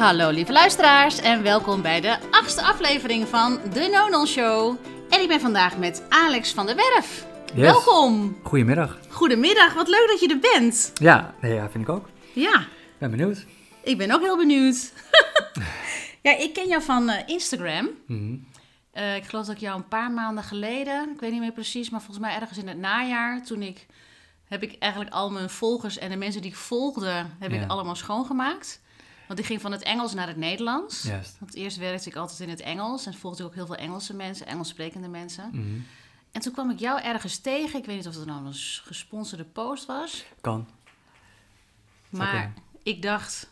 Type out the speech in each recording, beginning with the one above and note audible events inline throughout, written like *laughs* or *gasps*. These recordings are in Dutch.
Hallo lieve luisteraars en welkom bij de achtste aflevering van de Nonon Show. En ik ben vandaag met Alex van der Werf. Yes. Welkom. Goedemiddag. Goedemiddag, wat leuk dat je er bent. Ja, nee, ja, vind ik ook. Ja, Ben benieuwd. ik ben ook heel benieuwd. *laughs* ja, ik ken jou van eh, Instagram. Mhm. Eh, ik geloof dat ik jou een paar maanden geleden, ik weet niet meer precies, maar volgens mij ergens in het najaar, toen ik, heb ik eigenlijk al mijn volgers en de mensen die ik volgde, heb Ja. ik allemaal schoongemaakt. Want ik ging van het Engels naar het Nederlands. Juist. Want eerst werkte ik altijd in het Engels en volgde ik ook heel veel Engelse mensen, Engels sprekende mensen. Mhm. En toen kwam ik jou ergens tegen. Ik weet niet of het nou een gesponsorde post was. Kan. Maar ik dacht,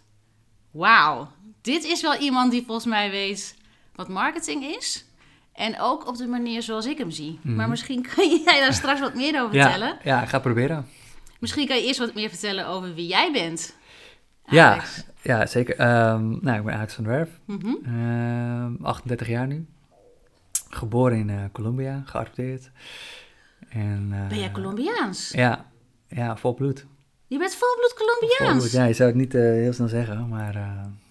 wauw, dit is wel iemand die volgens mij weet wat marketing is. En ook op de manier zoals ik hem zie. Mhm. Maar misschien kan *laughs* jij daar straks wat meer over vertellen. Ja, ik ga proberen. Misschien kan je eerst wat meer vertellen over wie jij bent. Alex. ja, zeker. Ehm, nou, ik ben Alex van der Werf. Mhm. Ehm, 38 jaar nu. Geboren in eh, Colombia, geadopteerd. En, eh, Ben jij Colombiaans? Ja, ja, vol bloed. Je bent volbloed Vol Colombiaans. bloed. Ja, je zou het niet eh, heel snel zeggen, maar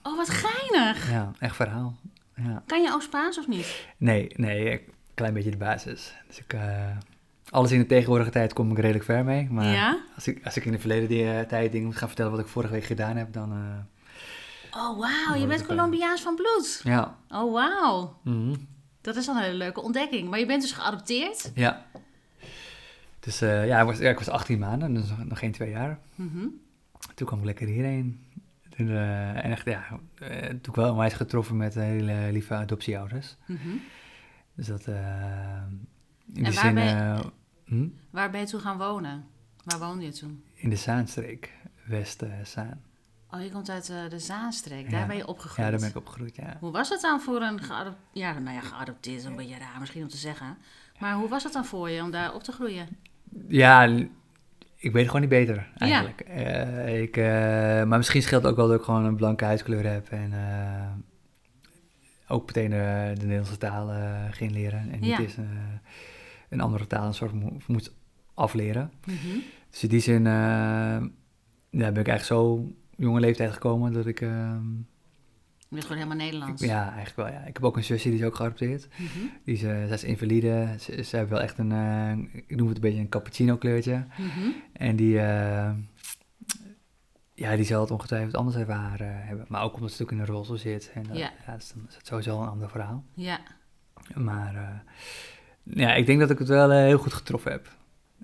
Oh, wat geinig. ja, echt verhaal. Ja. Kan je ook Spaans of niet? Nee, nee, een klein beetje de basis. Dus ik, alles in de tegenwoordige tijd kom ik redelijk ver mee. Maar Ja? als, ik, als ik in de verleden die, tijd dingen moet gaan vertellen wat ik vorige week gedaan heb, dan Oh, wauw. Je bent. Colombiaans van bloed. ja. Oh, wauw. Mhm. Dat is dan een hele leuke ontdekking. Maar je bent dus geadopteerd. Ja. Dus eh, ja, ik was, ja, ik was 18 maanden, dus nog, nog geen twee jaar. Mhm. Toen kwam ik lekker hierheen. Toen, eh, en echt, ja, eh, toen ik wel onwijs getroffen met hele lieve adoptieouders. Mhm. Dus dat, in En die waar zin, ben je- hm? Waar ben je toen gaan wonen? Waar woonde je toen? in de Zaanstreek, West-Zaan. Oh, je komt uit eh, de Zaanstreek. Ja. Daar ben je opgegroeid. Ja, daar ben ik opgegroeid, ja. Hoe was het dan voor een geadopteerd... Ja, nou ja, geadopteerd is een beetje raar misschien om te zeggen. Maar hoe was het dan voor je om daar op te groeien? Ja, ik weet het gewoon niet beter, eigenlijk. Eh, ik, eh, maar misschien scheelt het ook wel dat ik gewoon een blanke huidskleur heb. En ook meteen de Nederlandse taal ging leren. En niet Ja. eens eh, een andere taal een soort mo- moest afleren. Mhm. Dus in die zin ja, ben ik eigenlijk zo jonge leeftijd gekomen dat ik... eh, Je bent gewoon helemaal Nederlands. ik- ja, eigenlijk wel, ja. Ik heb ook een zusje, die is ook geadopteerd. Mhm. Die is, eh, zij is invalide. Ze, ze heeft wel echt een, eh, ik noem het een beetje een cappuccino kleurtje. Mhm. En die, eh, ja, die zal het ongetwijfeld anders ervaren hebben. Maar ook omdat ze natuurlijk in een rolstoel zit. En dat, Ja. ja. dat is, dan is het sowieso een ander verhaal. Ja. Maar ja, ik denk dat ik het wel heel goed getroffen heb.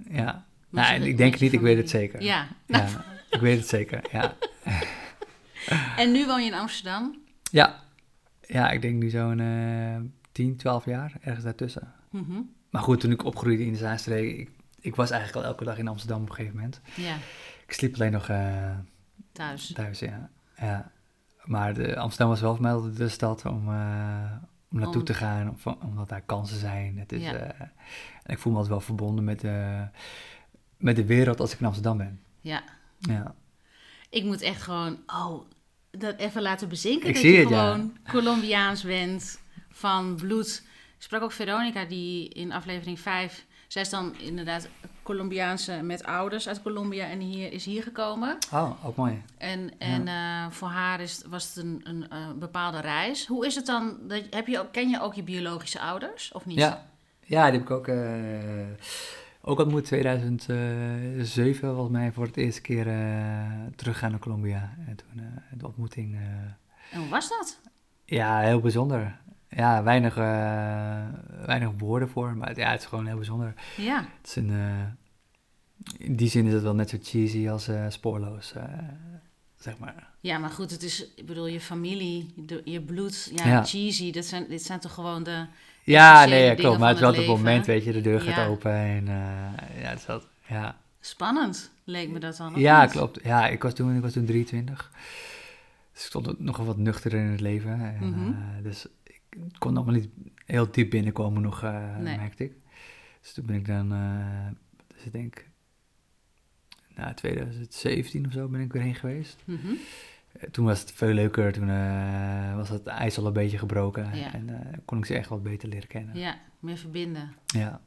Ja. Nou, ik denk het niet, ik weet het zeker. Ja. Ja, *laughs* ik weet het zeker, ja. *laughs* En nu woon je in Amsterdam? Ja, ja ik denk nu zo'n eh 10, 12 jaar, ergens daartussen. Mhm. Maar goed, toen ik opgroeide in de Zaanstreek, ik, ik was eigenlijk al elke dag in Amsterdam op een gegeven moment. Ja, Ik sliep alleen nog eh, thuis. thuis, ja. ja. Maar de, Amsterdam was wel voor mij de stad om, eh, om naartoe Om- te gaan, om- omdat daar kansen zijn. Het is, Ja. eh, en ik voel me altijd wel verbonden met, met de wereld als ik in Amsterdam ben. Ja. Ja, Ik moet echt gewoon, oh, dat even laten bezinken. Ik dat zie je het, ja. gewoon Colombiaans bent van bloed. Ik sprak ook Veronica, die in aflevering 5, zij is dan inderdaad Colombiaanse met ouders uit Colombia en hier, is hier gekomen. oh, ook mooi. En, en eh, voor haar is, was het een, een eh, bepaalde reis. Hoe is het dan, dat, heb je ken je ook je biologische ouders of niet? Ja, ja die heb ik ook, eh, ook ontmoet 2007, volgens mij, voor het eerste keer eh teruggaan naar Colombia. En toen eh, de ontmoeting, eh, En hoe was dat? ja, heel bijzonder. Ja, weinig, eh, weinig woorden voor, maar ja, het is gewoon heel bijzonder. Ja, Het is een, eh, in die zin is het wel net zo cheesy als eh, spoorloos, eh, zeg maar. ja maar goed, het is, ik bedoel, je familie, je bloed, ja, Ja. cheesy, dat zijn, dit zijn toch gewoon de... Ja, nee, ja, klopt. Maar het is wel het op het moment, weet je, de deur gaat Ja. open en eh, ja, het is wel, ja. Spannend, leek me dat dan. Ja, niet? klopt. Ja, ik was toen, ik was toen 23. Dus ik stond nogal wat nuchter in het leven. En, Mhm. eh, dus ik kon nog wel niet heel diep binnenkomen nog, eh, Nee. merkte ik. Dus toen ben ik dan, dus ik denk, na 2017 of zo ben ik weer heen geweest. Mhm. Toen was het veel leuker, toen eh, was het ijs al een beetje gebroken. Ja. En eh, kon ik ze echt wat beter leren kennen. Ja, meer verbinden. Ja.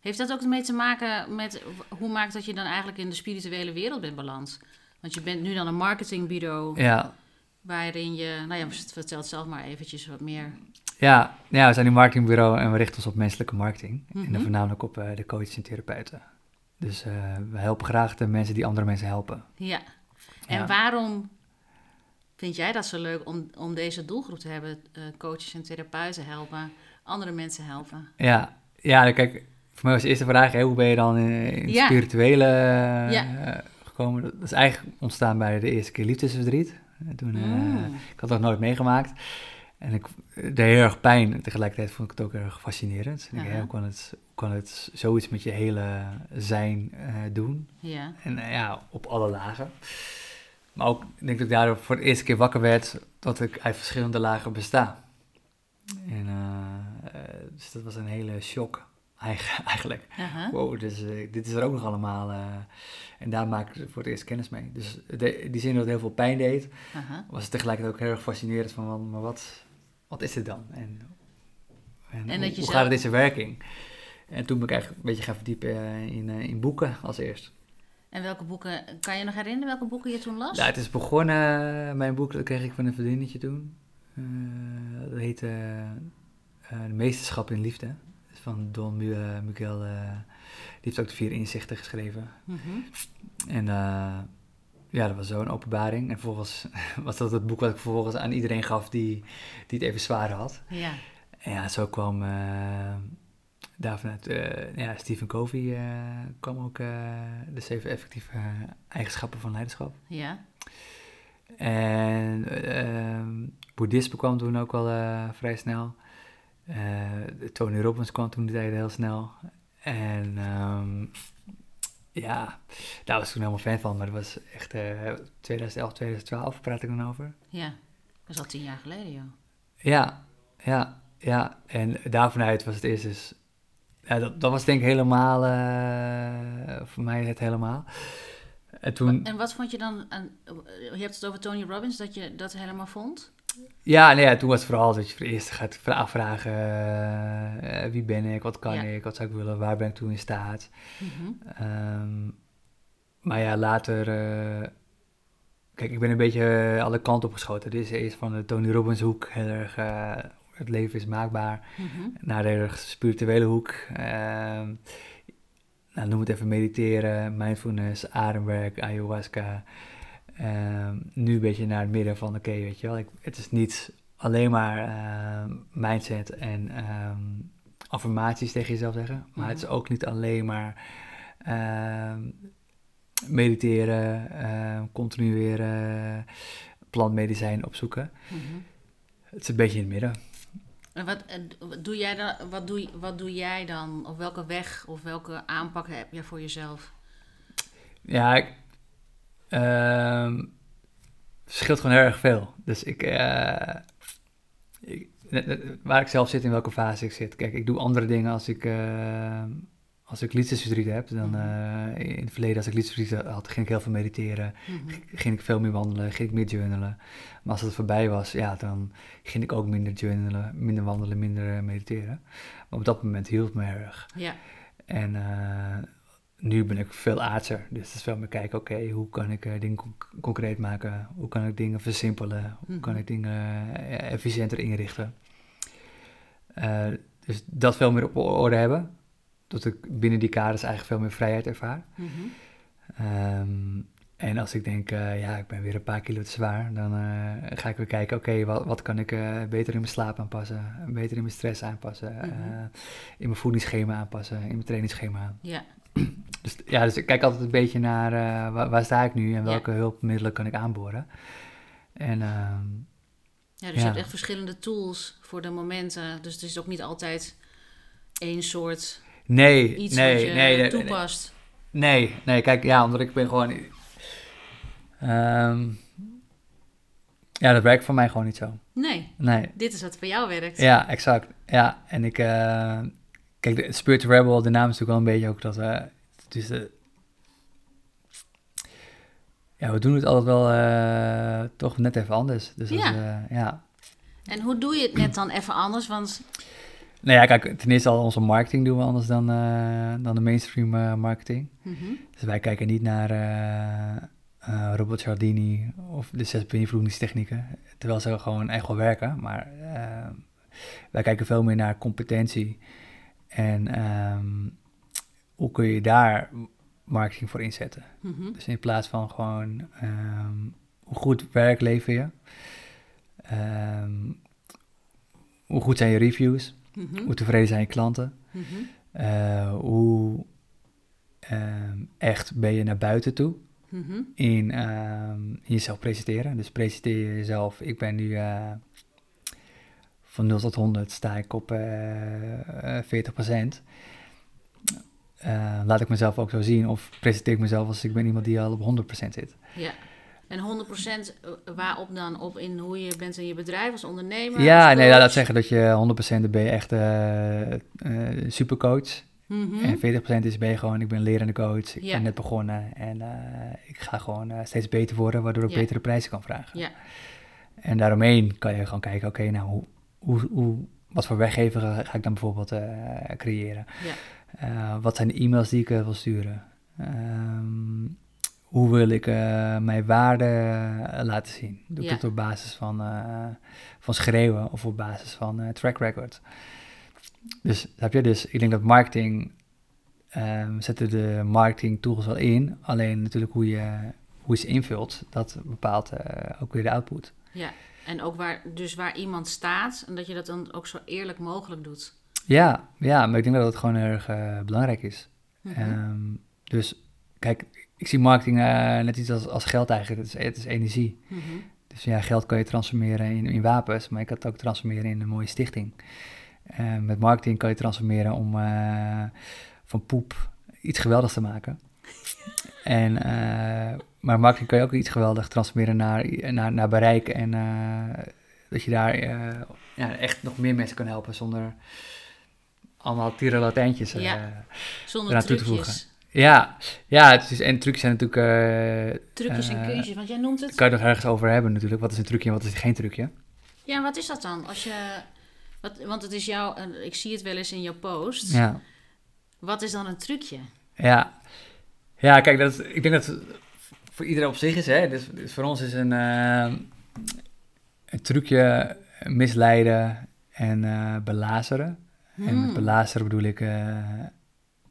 Heeft dat ook mee te maken met hoe maakt dat je dan eigenlijk in de spirituele wereld bent beland? Want je bent nu dan een marketingbureau Ja, waarin je, nou ja, vertel het zelf maar eventjes wat meer. Ja, ja, we zijn een marketingbureau en we richten ons op menselijke marketing. En Mhm. dan voornamelijk op eh, de coaches en therapeuten. Dus we helpen graag de mensen die andere mensen helpen. Ja. En Ja. waarom vind jij dat zo leuk om, om deze doelgroep te hebben? eh, coaches en therapeuten helpen, andere mensen helpen. Ja, ja kijk, voor mij was de eerste vraag, hè, hoe ben je dan in, in Ja. spirituele eh, Ja. gekomen? Dat is eigenlijk ontstaan bij de eerste keer liefdesverdriet. En Toen, eh, Mm. ik had dat nooit meegemaakt. En ik deed heel erg pijn. En tegelijkertijd vond ik het ook erg fascinerend. Denk, hè, hoe, kan het, hoe kan het zoiets met je hele zijn doen? Ja. En ja, op alle lagen. Maar ook, ik denk dat ik daardoor voor de eerste keer wakker werd dat ik uit verschillende lagen besta. En eh, eh, dus dat was een hele shock eigen- *laughs* eigenlijk. Aha. Wow, dus, dit is er ook nog allemaal. en daar maak ik voor het eerst kennis mee. Dus de, die zin dat het heel veel pijn deed, Aha. was het tegelijkertijd ook heel erg fascinerend van, wat- maar wat, wat is dit dan? En, en, hoe, je hoe zelf- gaat het in zijn werking? En toen ben ik eigenlijk een beetje gaan verdiepen in, in boeken als eerst. En welke boeken, kan je nog herinneren welke boeken je toen las? Ja, het is begonnen, mijn boek, dat kreeg ik van een vriendinnetje toen. Eh, dat heette eh, De Meesterschap in Liefde. Van Don eh, Miguel, die heeft ook de vier inzichten geschreven. Mhm. En ja, dat was zo'n openbaring. En vervolgens *laughs* was dat het boek wat ik vervolgens aan iedereen gaf die, die het even zwaar had. Ja. En ja, zo kwam eh daar vanuit eh, ja, Stephen Covey eh, kwam ook eh, de zeven effectieve eigenschappen van leiderschap. Ja. En ehm boeddhisme kwam toen ook wel eh, vrij snel. Tony Robbins kwam toen de tijd heel snel. En ehm, ja, daar was ik toen helemaal fan van. Maar dat was echt eh 2011, 2012 praat ik dan over. Ja. Dat is al tien jaar geleden, joh. Ja, ja, ja. En daarvanuit was het eerst dus... Ja, dat, dat was denk ik helemaal... eh, voor mij het helemaal. En toen... En wat vond je dan aan, je hebt het over Tony Robbins, dat je dat helemaal vond? Ja, nee, ja, toen was het vooral dat je voor het eerst gaat vra- afvragen... eh, wie ben ik, wat kan Ja. ik, wat zou ik willen, waar ben ik toe in staat. Mhm. Ehm, maar ja, later... eh, kijk, ik ben een beetje eh, alle kanten opgeschoten. Dit is eerst van de Tony Robbins hoek heel erg... het leven is maakbaar. Mhm. naar de spirituele hoek. Ehm, nou, noem het even mediteren, mindfulness, ademwerk, ayahuasca. Ehm, nu een beetje naar het midden van, oké, weet je wel, ik, het is niet alleen maar ehm, mindset en affirmaties tegen jezelf zeggen, maar het is ook niet alleen maar mediteren, continueren, plantmedicijn opzoeken. Mhm. Het is een beetje in het midden. En wat, wat doe jij dan, wat doe, wat doe jij dan? Of welke weg of welke aanpak heb je voor jezelf? Ja, ik, ehm, verschilt gewoon heel erg veel. Dus ik, eh, ik- waar ik zelf zit, in welke fase ik zit. Kijk, ik doe andere dingen als ik, eh, als ik liefdesverdriet heb. Dan, eh, in het verleden, als ik liefdesverdriet had, ging ik heel veel mediteren. Mhm. Ging ik veel meer wandelen, ging ik meer journalen. Maar als het voorbij was, ja, dan ging ik ook minder journalen, minder wandelen, minder eh, mediteren. Maar op dat moment hielp het me erg. Ja. En eh, nu ben ik veel aardser. Dus het is veel meer kijken, oké, hoe kan ik dingen conc- concreet maken? Hoe kan ik dingen versimpelen? Hoe kan Mhm. ik dingen efficiënter inrichten? Dus dat veel meer op orde hebben. Dat ik binnen die kaders eigenlijk veel meer vrijheid ervaar. Mhm. Ehm, en als ik denk, eh, ja, ik ben weer een paar kilo te zwaar, dan eh, ga ik weer kijken, oké, wat, wat kan ik eh, beter in mijn slaap aanpassen, beter in mijn stress aanpassen, Mhm. in mijn voedingsschema aanpassen, in mijn trainingsschema. Ja. *clears throat* Dus ja, dus ik kijk altijd een beetje naar waar, waar sta ik nu en Ja. welke hulpmiddelen kan ik aanboren. En ehm, Ja, dus Ja. je hebt echt verschillende tools voor de momenten. Dus het is ook niet altijd één soort nee, iets nee, wat je nee, nee, toepast. nee, nee, kijk, ja, omdat ik ben gewoon... ehm, ja, dat werkt voor mij gewoon niet zo. Nee, Nee, dit is wat voor jou werkt. Ja, exact. Ja, en ik... eh, kijk, de Spirit Rebel, de naam is natuurlijk wel een beetje ook dat... eh het is de, ja, we doen het altijd wel eh, toch net even anders. Dus Ja. eh, ja. En hoe doe je het net dan even anders? Want Nou ja, kijk, ten eerste al onze marketing doen we anders dan, eh, dan de mainstream eh, marketing. Mhm. Dus wij kijken niet naar eh, Robert Cialdini of de zes beïnvloedingstechnieken, terwijl ze gewoon echt wel werken. Maar wij kijken veel meer naar competentie en ehm, hoe kun je daar marketing voor inzetten. Mhm. Dus in plaats van gewoon ehm, hoe goed werk lever je, ehm, hoe goed zijn je reviews, Mhm. hoe tevreden zijn je klanten, Mhm. eh, hoe ehm, echt ben je naar buiten toe Mhm. in, ehm, jezelf presenteren. Dus presenteer je jezelf, ik ben nu eh, van 0 tot 100 sta ik op eh eh, 40%. Eh, laat ik mezelf ook zo zien of presenteer ik mezelf als ik ben iemand die al op 100% zit. Ja. En 100% waarop dan? Op in hoe je bent in je bedrijf als ondernemer? Ja, als nee, laat dat zeggen dat je 100% dan ben je echt eh eh, supercoach. Mhm. En 40% is ben je gewoon, ik ben lerende coach, ik Ja. ben net begonnen en eh, ik ga gewoon eh, steeds beter worden, waardoor ik Ja. betere prijzen kan vragen. Ja. En daaromheen kan je gewoon kijken, oké, nou, hoe, hoe, hoe, wat voor weggever ga, ga ik dan bijvoorbeeld eh, creëren? Ja. Eh, wat zijn de e-mails die ik eh, wil sturen? Ehm, hoe wil ik eh, mijn waarde eh, laten zien? Doe ik Ja. het op basis van, eh, van schreeuwen of op basis van track record? Dus heb je dus, ik denk dat marketing, we zetten de marketing tools wel in, alleen natuurlijk hoe je, hoe je ze invult, dat bepaalt ook weer de output. ja. En ook waar, dus waar iemand staat en dat je dat dan ook zo eerlijk mogelijk doet. Ja, ja, maar ik denk dat het gewoon erg belangrijk is. Mhm. Ehm, dus kijk, ik zie marketing eh, net iets als, als geld eigenlijk. Het is, het is energie. Mhm. Dus ja, geld kan je transformeren in, in wapens, maar je kan het ook transformeren in een mooie stichting. Eh, met marketing kan je transformeren om eh, van poep iets geweldigs te maken. *laughs* en, maar marketing kan je ook iets geweldig transformeren naar, naar, naar bereik en dat je daar ja, echt nog meer mensen kan helpen zonder allemaal tierenlatijntjes. Ja. Zonder eraan toe te trucjes. Ja, ja het is, en trucjes zijn natuurlijk... eh, Trucjes en eh, kunstjes, want jij noemt het. kan je het nog ergens over hebben natuurlijk. Wat is een trucje en wat is geen trucje? Ja, wat is dat dan? Als je, wat, want het is jouw, eh, ik zie het wel eens in jouw post. Ja, Wat is dan een trucje? ja. Ja, kijk, dat, ik denk dat het voor iedereen op zich is. Hè? Dus, dus voor ons is een, een trucje misleiden en eh, belazeren. En met Hmm. belazeren bedoel ik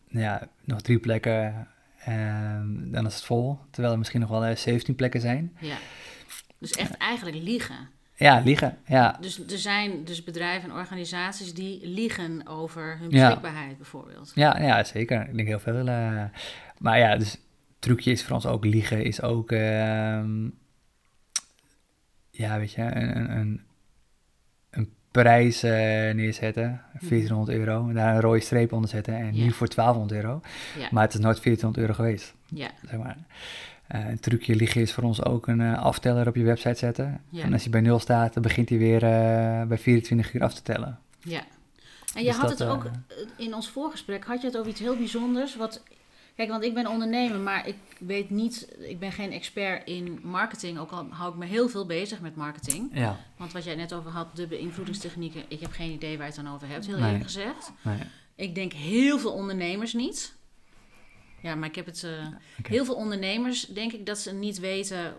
ja, nog drie plekken en dan is het vol. Terwijl er misschien nog wel eh, 17 plekken zijn. Ja. Dus echt eigenlijk liegen. Ja, liegen. Ja, Dus er zijn dus bedrijven en organisaties die liegen over hun Ja. beschikbaarheid bijvoorbeeld. Ja, ja, zeker. Ik denk heel veel. eh, maar ja, dus trucje is voor ons ook liegen, is ook, ehm, ja, weet je, een prijs neerzetten, 1400 euro, en daar een rode streep onder zetten en Ja. nu voor 1200 euro. Ja. Maar het is nooit 1400 euro geweest, Ja. zeg maar. Eh, een trucje liegen is voor ons ook een eh, afteller op je website zetten. Ja. En als hij bij nul staat, dan begint hij weer eh, bij 24 uur af te tellen. Ja. En je Dus had dat, het ook in ons voorgesprek, had je het over iets heel bijzonders. Wat, kijk, want ik ben ondernemer, maar ik weet niet, ik ben geen expert in marketing. Ook al hou ik me heel veel bezig met marketing. Ja, Want wat jij net over had, de beïnvloedingstechnieken, ik heb geen idee waar je het dan over hebt, heel Nee. eerlijk gezegd. nee. Ik denk heel veel ondernemers niet. Ja, maar ik heb het. eh. Heel veel ondernemers denk ik dat ze niet weten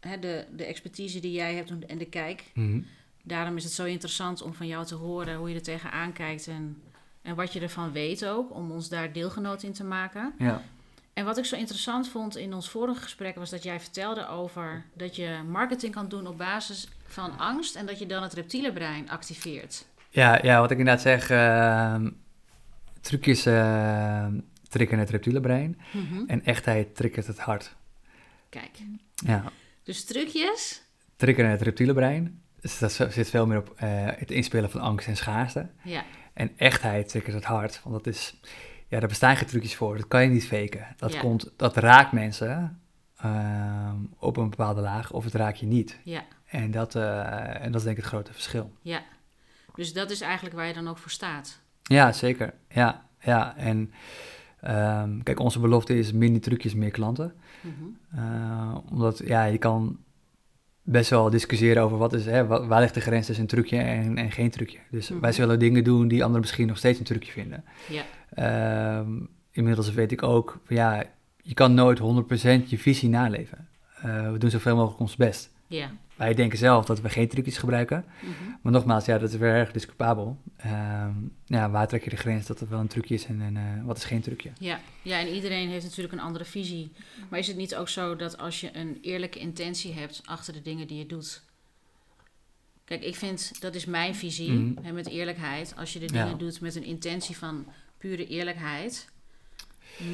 hè, de, de expertise die jij hebt en de kijk. Mhm. Daarom is het zo interessant om van jou te horen hoe je er tegenaan kijkt en, en wat je ervan weet ook, om ons daar deelgenoot in te maken. Ja. En wat ik zo interessant vond in ons vorige gesprek was dat jij vertelde over dat je marketing kan doen op basis van angst en dat je dan het reptiele brein activeert. Ja, ja, wat ik inderdaad zeg, ehm trucjes uh, triggeren het reptiele brein Mhm. en echtheid triggert het hart. Kijk, Ja, dus trucjes. triggeren het reptiele brein, dus dat zit veel meer op eh, het inspelen van angst en schaarste. Ja, En echtheid triggert het hart, want dat is, ja, daar bestaan geen trucjes voor, dat kan je niet faken. Dat, Ja. komt, dat raakt mensen ehm, op een bepaalde laag of het raakt je niet. ja, En dat, eh, en dat is denk ik het grote verschil. ja. Dus dat is eigenlijk waar je dan ook voor staat. Ja, zeker. Ja, ja. En ehm, kijk, onze belofte is minder trucjes, meer klanten. Mhm. Uh, omdat, ja, je kan best wel discussiëren over wat is, hè, wa- waar ligt de grens tussen een trucje en, en geen trucje. Dus Mhm. wij zullen dingen doen die anderen misschien nog steeds een trucje vinden. Ja, Ehm, inmiddels weet ik ook, ja, je kan nooit 100% je visie naleven. eh, we doen zoveel mogelijk ons best. Ja. Wij denken zelf dat we geen trucjes gebruiken. Mhm. Maar nogmaals, ja, dat is weer erg discutabel. Ehm, ja, waar trek je de grens dat het wel een trucje is en, en eh, wat is geen trucje? Ja. ja, en iedereen heeft natuurlijk een andere visie. Maar is het niet ook zo dat als je een eerlijke intentie hebt achter de dingen die je doet. Kijk, ik vind dat is mijn visie Mhm. hè, met eerlijkheid. Als je de Ja. dingen doet met een intentie van pure eerlijkheid.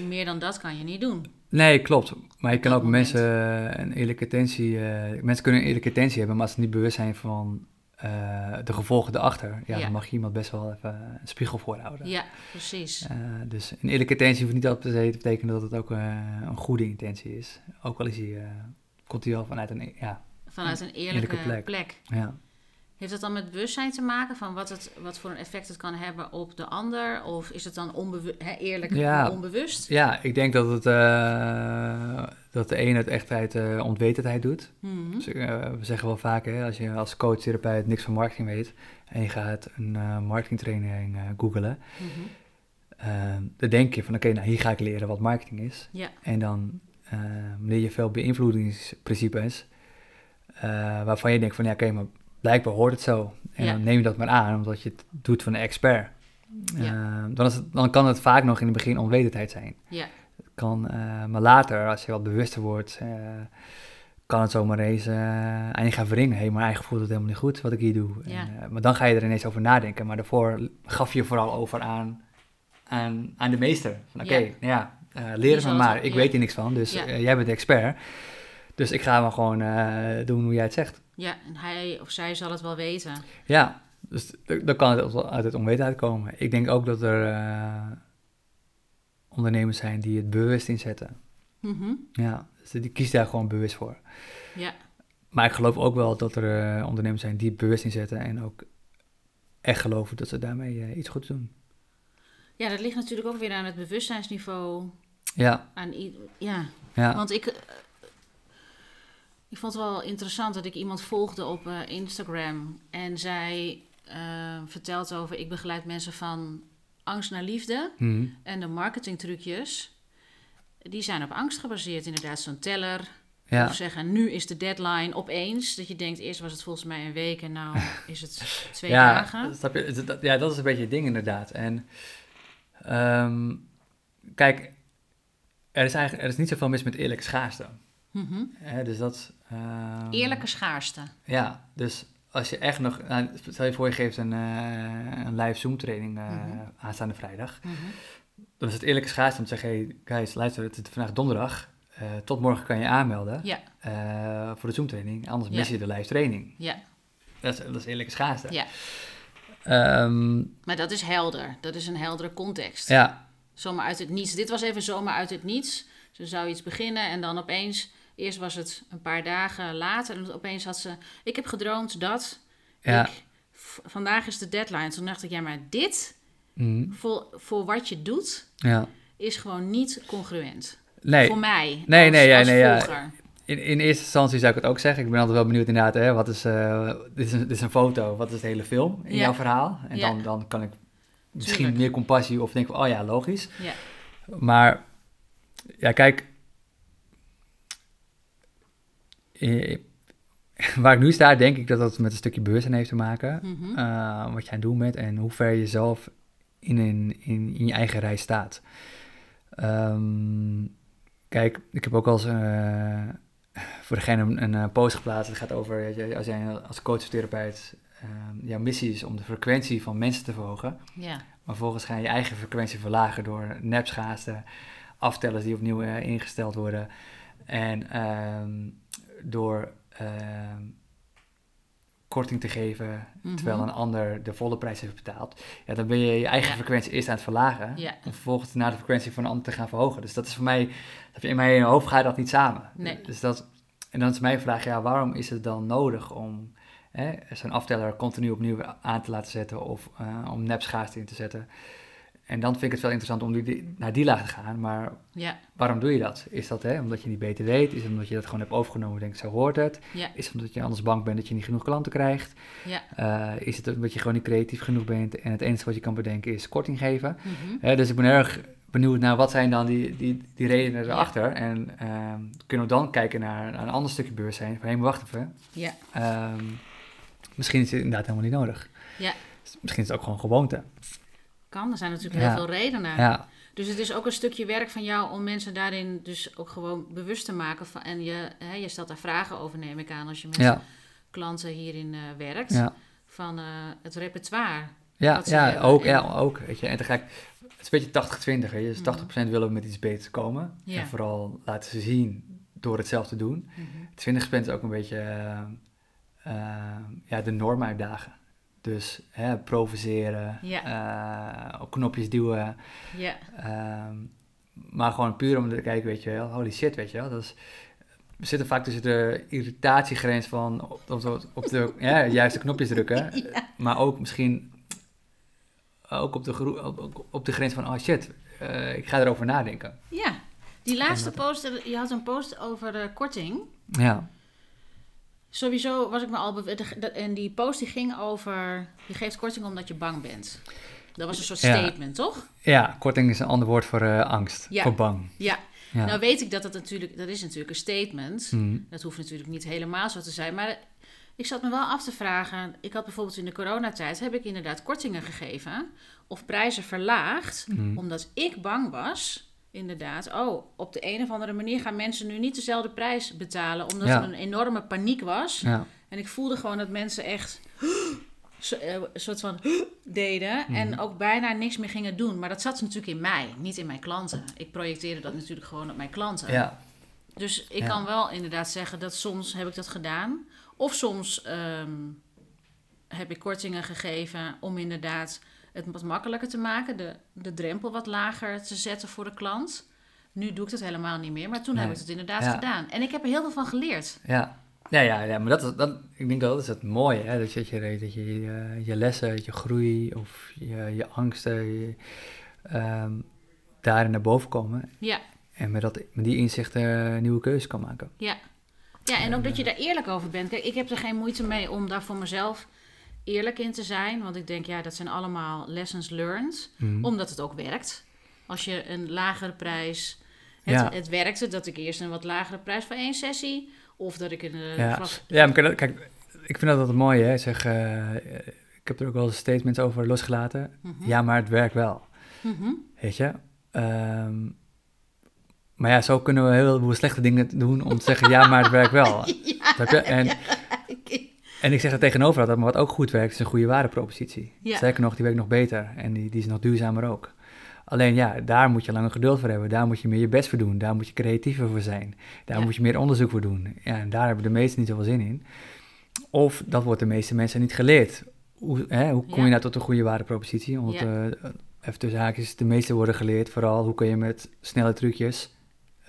Meer dan dat kan je niet doen. Nee, klopt. Maar je kan ook moment. mensen eh, een eerlijke intentie... eh, mensen kunnen een eerlijke intentie hebben, maar als ze niet bewust zijn van eh, de gevolgen erachter... Ja, Ja. dan mag je iemand best wel even een spiegel voorhouden. Ja, precies. Dus een eerlijke intentie hoeft niet altijd per se te betekenen dat het ook een goede intentie is. Ook al is die, komt die wel vanuit een... Ja, Vanuit een eerlijke, eerlijke plek. plek. ja. Heeft dat dan met bewustzijn te maken van wat, het, wat voor een effect het kan hebben op de ander? Of is het dan hè, eerlijk Ja. onbewust? ja, ik denk dat, het, eh, dat de een het echt uit eh, onwetendheid doet. Mhm. Dus, eh, we zeggen wel vaak, hè, als je als coach, therapeut niks van marketing weet... en je gaat een marketingtraining googelen... Eh, dan denk je van, oké, nou hier ga ik leren wat marketing is. Ja, En dan leer je veel beïnvloedingsprincipes... waarvan je denkt van, ja, oké, maar blijkbaar hoort het zo. En Ja. dan neem je dat maar aan, omdat je het doet van een expert. Ja. Eh, dan, is het, dan kan het vaak nog in het begin onwetendheid zijn. ja, Het kan, eh, maar later, als je wat bewuster wordt, eh, kan het zomaar eens eh, aan je gaan wringen. Hé, hey, mijn eigen voelt het helemaal niet goed wat ik hier doe. Ja. En, maar dan ga je er ineens over nadenken. Maar daarvoor gaf je vooral over aan, aan, aan de meester. Van oké, Ja. nou ja, leer zal me maar. Ik weet hier niks van, dus jij bent de expert. Dus ik ga maar gewoon doen hoe jij het zegt. Ja, en hij of zij zal het wel weten. Ja, dus dan kan het uit het onwetendheid komen. Ik denk ook dat er eh, ondernemers zijn die het bewust inzetten. Mhm. Ja, dus die kiezen daar gewoon bewust voor. Ja, Maar ik geloof ook wel dat er eh, ondernemers zijn die het bewust inzetten en ook echt geloven dat ze daarmee eh, iets goeds doen. ja, dat ligt natuurlijk ook weer aan het bewustzijnsniveau. Ja, Aan ja, ja, want ik, ik vond het wel interessant dat ik iemand volgde op eh, Instagram. En zij eh, vertelt over, ik begeleid mensen van angst naar liefde. Mhm. En de marketingtrucjes, die zijn op angst gebaseerd. Inderdaad, zo'n teller. ja, Of zeggen, nu is de deadline opeens. Dat je denkt, eerst was het volgens mij een week en nou *laughs* is het twee ja, dagen. je? Dat- ja, dat is een beetje het ding inderdaad. En ehm, kijk, er is eigenlijk er is niet zoveel mis met eerlijke schaarste. Hè, dus dat... ehm, Eerlijke schaarste. Ja, dus als je echt nog... nou, stel je voor je geeft een, eh, een live Zoom training eh, Mhm. aanstaande vrijdag. Mhm. Dan is het eerlijke schaarste om te zeggen... Hey, guys, luister, het is vandaag donderdag. Eh, tot morgen kan je aanmelden Ja, voor de Zoom training. Anders Ja. mis je de live training. ja, Dat is, dat is eerlijke schaarste. ja. Ehm, Maar dat is helder. Dat is een heldere context. ja, Zomaar uit het niets. Dit was even zomaar uit het niets. Ze zou iets beginnen en dan opeens... Eerst was het een paar dagen later en opeens had ze... Ik heb gedroomd dat... ja. Ik, vandaag is de deadline. Toen dacht ik, ja, maar dit... mhm, Voor, voor wat je doet, ja. is gewoon niet congruent. Nee, Voor mij. Nee, als, nee, ja, nee, ja. in, in eerste instantie zou ik het ook zeggen. Ik ben altijd wel benieuwd inderdaad, hè, wat is, eh, dit, is een, dit is een foto, wat is de hele film in Ja. jouw verhaal? En Ja. dan, dan kan ik misschien Tuurlijk. meer compassie of denk van, oh ja, logisch. Ja. Maar, ja, kijk. eh, *laughs* Waar ik nu sta, denk ik dat dat met een stukje bewustzijn heeft te maken. Mhm. eh, wat jij aan het doen bent en hoe ver je zelf in, een, in, in je eigen reis staat. Ehm, kijk, ik heb ook al eens eh, voor degene een, een, eh, post geplaatst. Het gaat over, als jij als coach of therapeut, ehm, jouw missie is om de frequentie van mensen te verhogen. Maar vervolgens ga je je eigen frequentie verlagen door nepschaarste, aftellers die opnieuw eh, ingesteld worden. En ehm, door ehm, korting te geven, Mhm. terwijl een ander de volle prijs heeft betaald. Ja, dan ben je je eigen Ja. frequentie eerst aan het verlagen. Ja. Om vervolgens naar de frequentie van een ander te gaan verhogen. Dus dat is voor mij, in mijn hoofd gaat dat niet samen. Nee. Dus dat, en dan is mijn vraag, ja, waarom is het dan nodig om hè, zo'n afteller continu opnieuw aan te laten zetten of eh, om nepschaarste in te zetten? En dan vind ik het wel interessant om die, naar die laag te gaan, maar Ja. waarom doe je dat? Is dat hè, omdat je niet beter weet? Is het omdat je dat gewoon hebt overgenomen en denkt, zo hoort het? Ja. Is het omdat je anders bang bent dat je niet genoeg klanten krijgt? Ja. Eh, is het omdat je gewoon niet creatief genoeg bent en het enige wat je kan bedenken is korting geven? Mhm. Dus ik ben erg benieuwd naar wat zijn dan die, die, die redenen erachter. En ehm, kunnen we dan kijken naar, naar een ander stukje bewustzijn. Van, hé, maar wacht even. Ja. Ehm, misschien is het inderdaad helemaal niet nodig. Ja. Misschien is het ook gewoon gewoonte. Kan, er zijn natuurlijk heel veel redenen. Dus het is ook een stukje werk van jou om mensen daarin dus ook gewoon bewust te maken. Van, en je, hè, je stelt daar vragen over, neem ik aan, als je met klanten hierin eh, werkt. Van eh, het repertoire. Ja, ja, hebben. ook, En- ja, ook. Weet je. En tegelijk, het is een beetje 80-20. Weet je. Dus Mhm. 80% willen we met iets beters komen. Ja. En vooral laten ze zien door het zelf te doen. Mhm. 20% is ook een beetje eh, ja, de norm uitdagen. Dus hè, provoceren, eh, op knopjes duwen. Ja, ehm, maar gewoon puur om te kijken, weet je wel, holy shit, weet je wel. Dat is, we zitten vaak tussen de irritatiegrens van op, op, op, de *laughs* ja, juiste knopjes drukken. Maar ook misschien ook op de, op, de grens van, oh shit, eh, ik ga erover nadenken. ja. Die laatste post, je had een post over korting. Ja, Sowieso was ik me al bewust. En die post die ging over. Je geeft korting omdat je bang bent. Dat was een soort Ja. statement, toch? ja korting is een ander woord voor eh, angst, Ja. voor bang. Ja. Ja. Nou weet ik dat dat natuurlijk. Dat is natuurlijk een statement. Mhm. Dat hoeft natuurlijk niet helemaal zo te zijn. Maar ik zat me wel af te vragen. Ik had bijvoorbeeld in de coronatijd. heb ik inderdaad kortingen gegeven. Of prijzen verlaagd. Mhm. Omdat ik bang was. Inderdaad, oh, op de een of andere manier gaan mensen nu niet dezelfde prijs betalen. Omdat Ja. er een enorme paniek was. Ja. En ik voelde gewoon dat mensen echt *gasps* zo- eh, een soort van *gasps* deden. En Mhm. ook bijna niks meer gingen doen. Maar dat zat natuurlijk in mij, niet in mijn klanten. Ik projecteerde dat natuurlijk gewoon op mijn klanten. ja, Dus ik kan wel inderdaad zeggen dat soms heb ik dat gedaan. Of soms ehm, heb ik kortingen gegeven om inderdaad het wat makkelijker te maken. De, de drempel wat lager te zetten voor de klant. Nu doe ik dat helemaal niet meer. Maar toen heb Nee. ik het inderdaad Ja. gedaan. En ik heb er heel veel van geleerd. Ja, ja, ja, ja maar dat, is- dat, ik denk dat dat is het mooie, hè? Dat je, dat je, dat je je, je lessen, je groei of je, je angsten je, ehm, daarin naar boven komen. Ja, En met, dat, met die inzichten eh, nieuwe keuzes kan maken. ja. Ja, en ook dat je daar eerlijk over bent. Kijk, ik heb er geen moeite mee om daar voor mezelf eerlijk in te zijn. Want ik denk, ja, dat zijn allemaal lessons learned. Mhm. Omdat het ook werkt. Als je een lagere prijs... Het, Ja. het werkte dat ik eerst een wat lagere prijs voor één sessie... of dat ik een... eh, Ja, ja maar kijk, kijk, ik vind dat altijd mooi, hè? Ik Zeg, eh, ik heb er ook wel statements over losgelaten. Mhm. Ja, maar het werkt wel, Mhm. weet je. Ehm, maar ja, zo kunnen we heel veel slechte dingen doen om te zeggen, ja, maar het werkt wel. *laughs* Je? En, en ik zeg er tegenover altijd, maar wat ook goed werkt, is een goede waardepropositie. Ja. Sterker nog, die werkt nog beter en die, die is nog duurzamer ook. Alleen ja, daar moet je langer geduld voor hebben. Daar moet je meer je best voor doen. Daar moet je creatiever voor zijn. Daar Ja. moet je meer onderzoek voor doen. Ja, en daar hebben de meesten niet zoveel zin in. Of dat wordt de meeste mensen niet geleerd. Hoe, hè, hoe kom Ja. je nou tot een goede waardepropositie? Omdat, eh, even tussen haakjes, de meeste worden geleerd. Vooral hoe kun je met snelle trucjes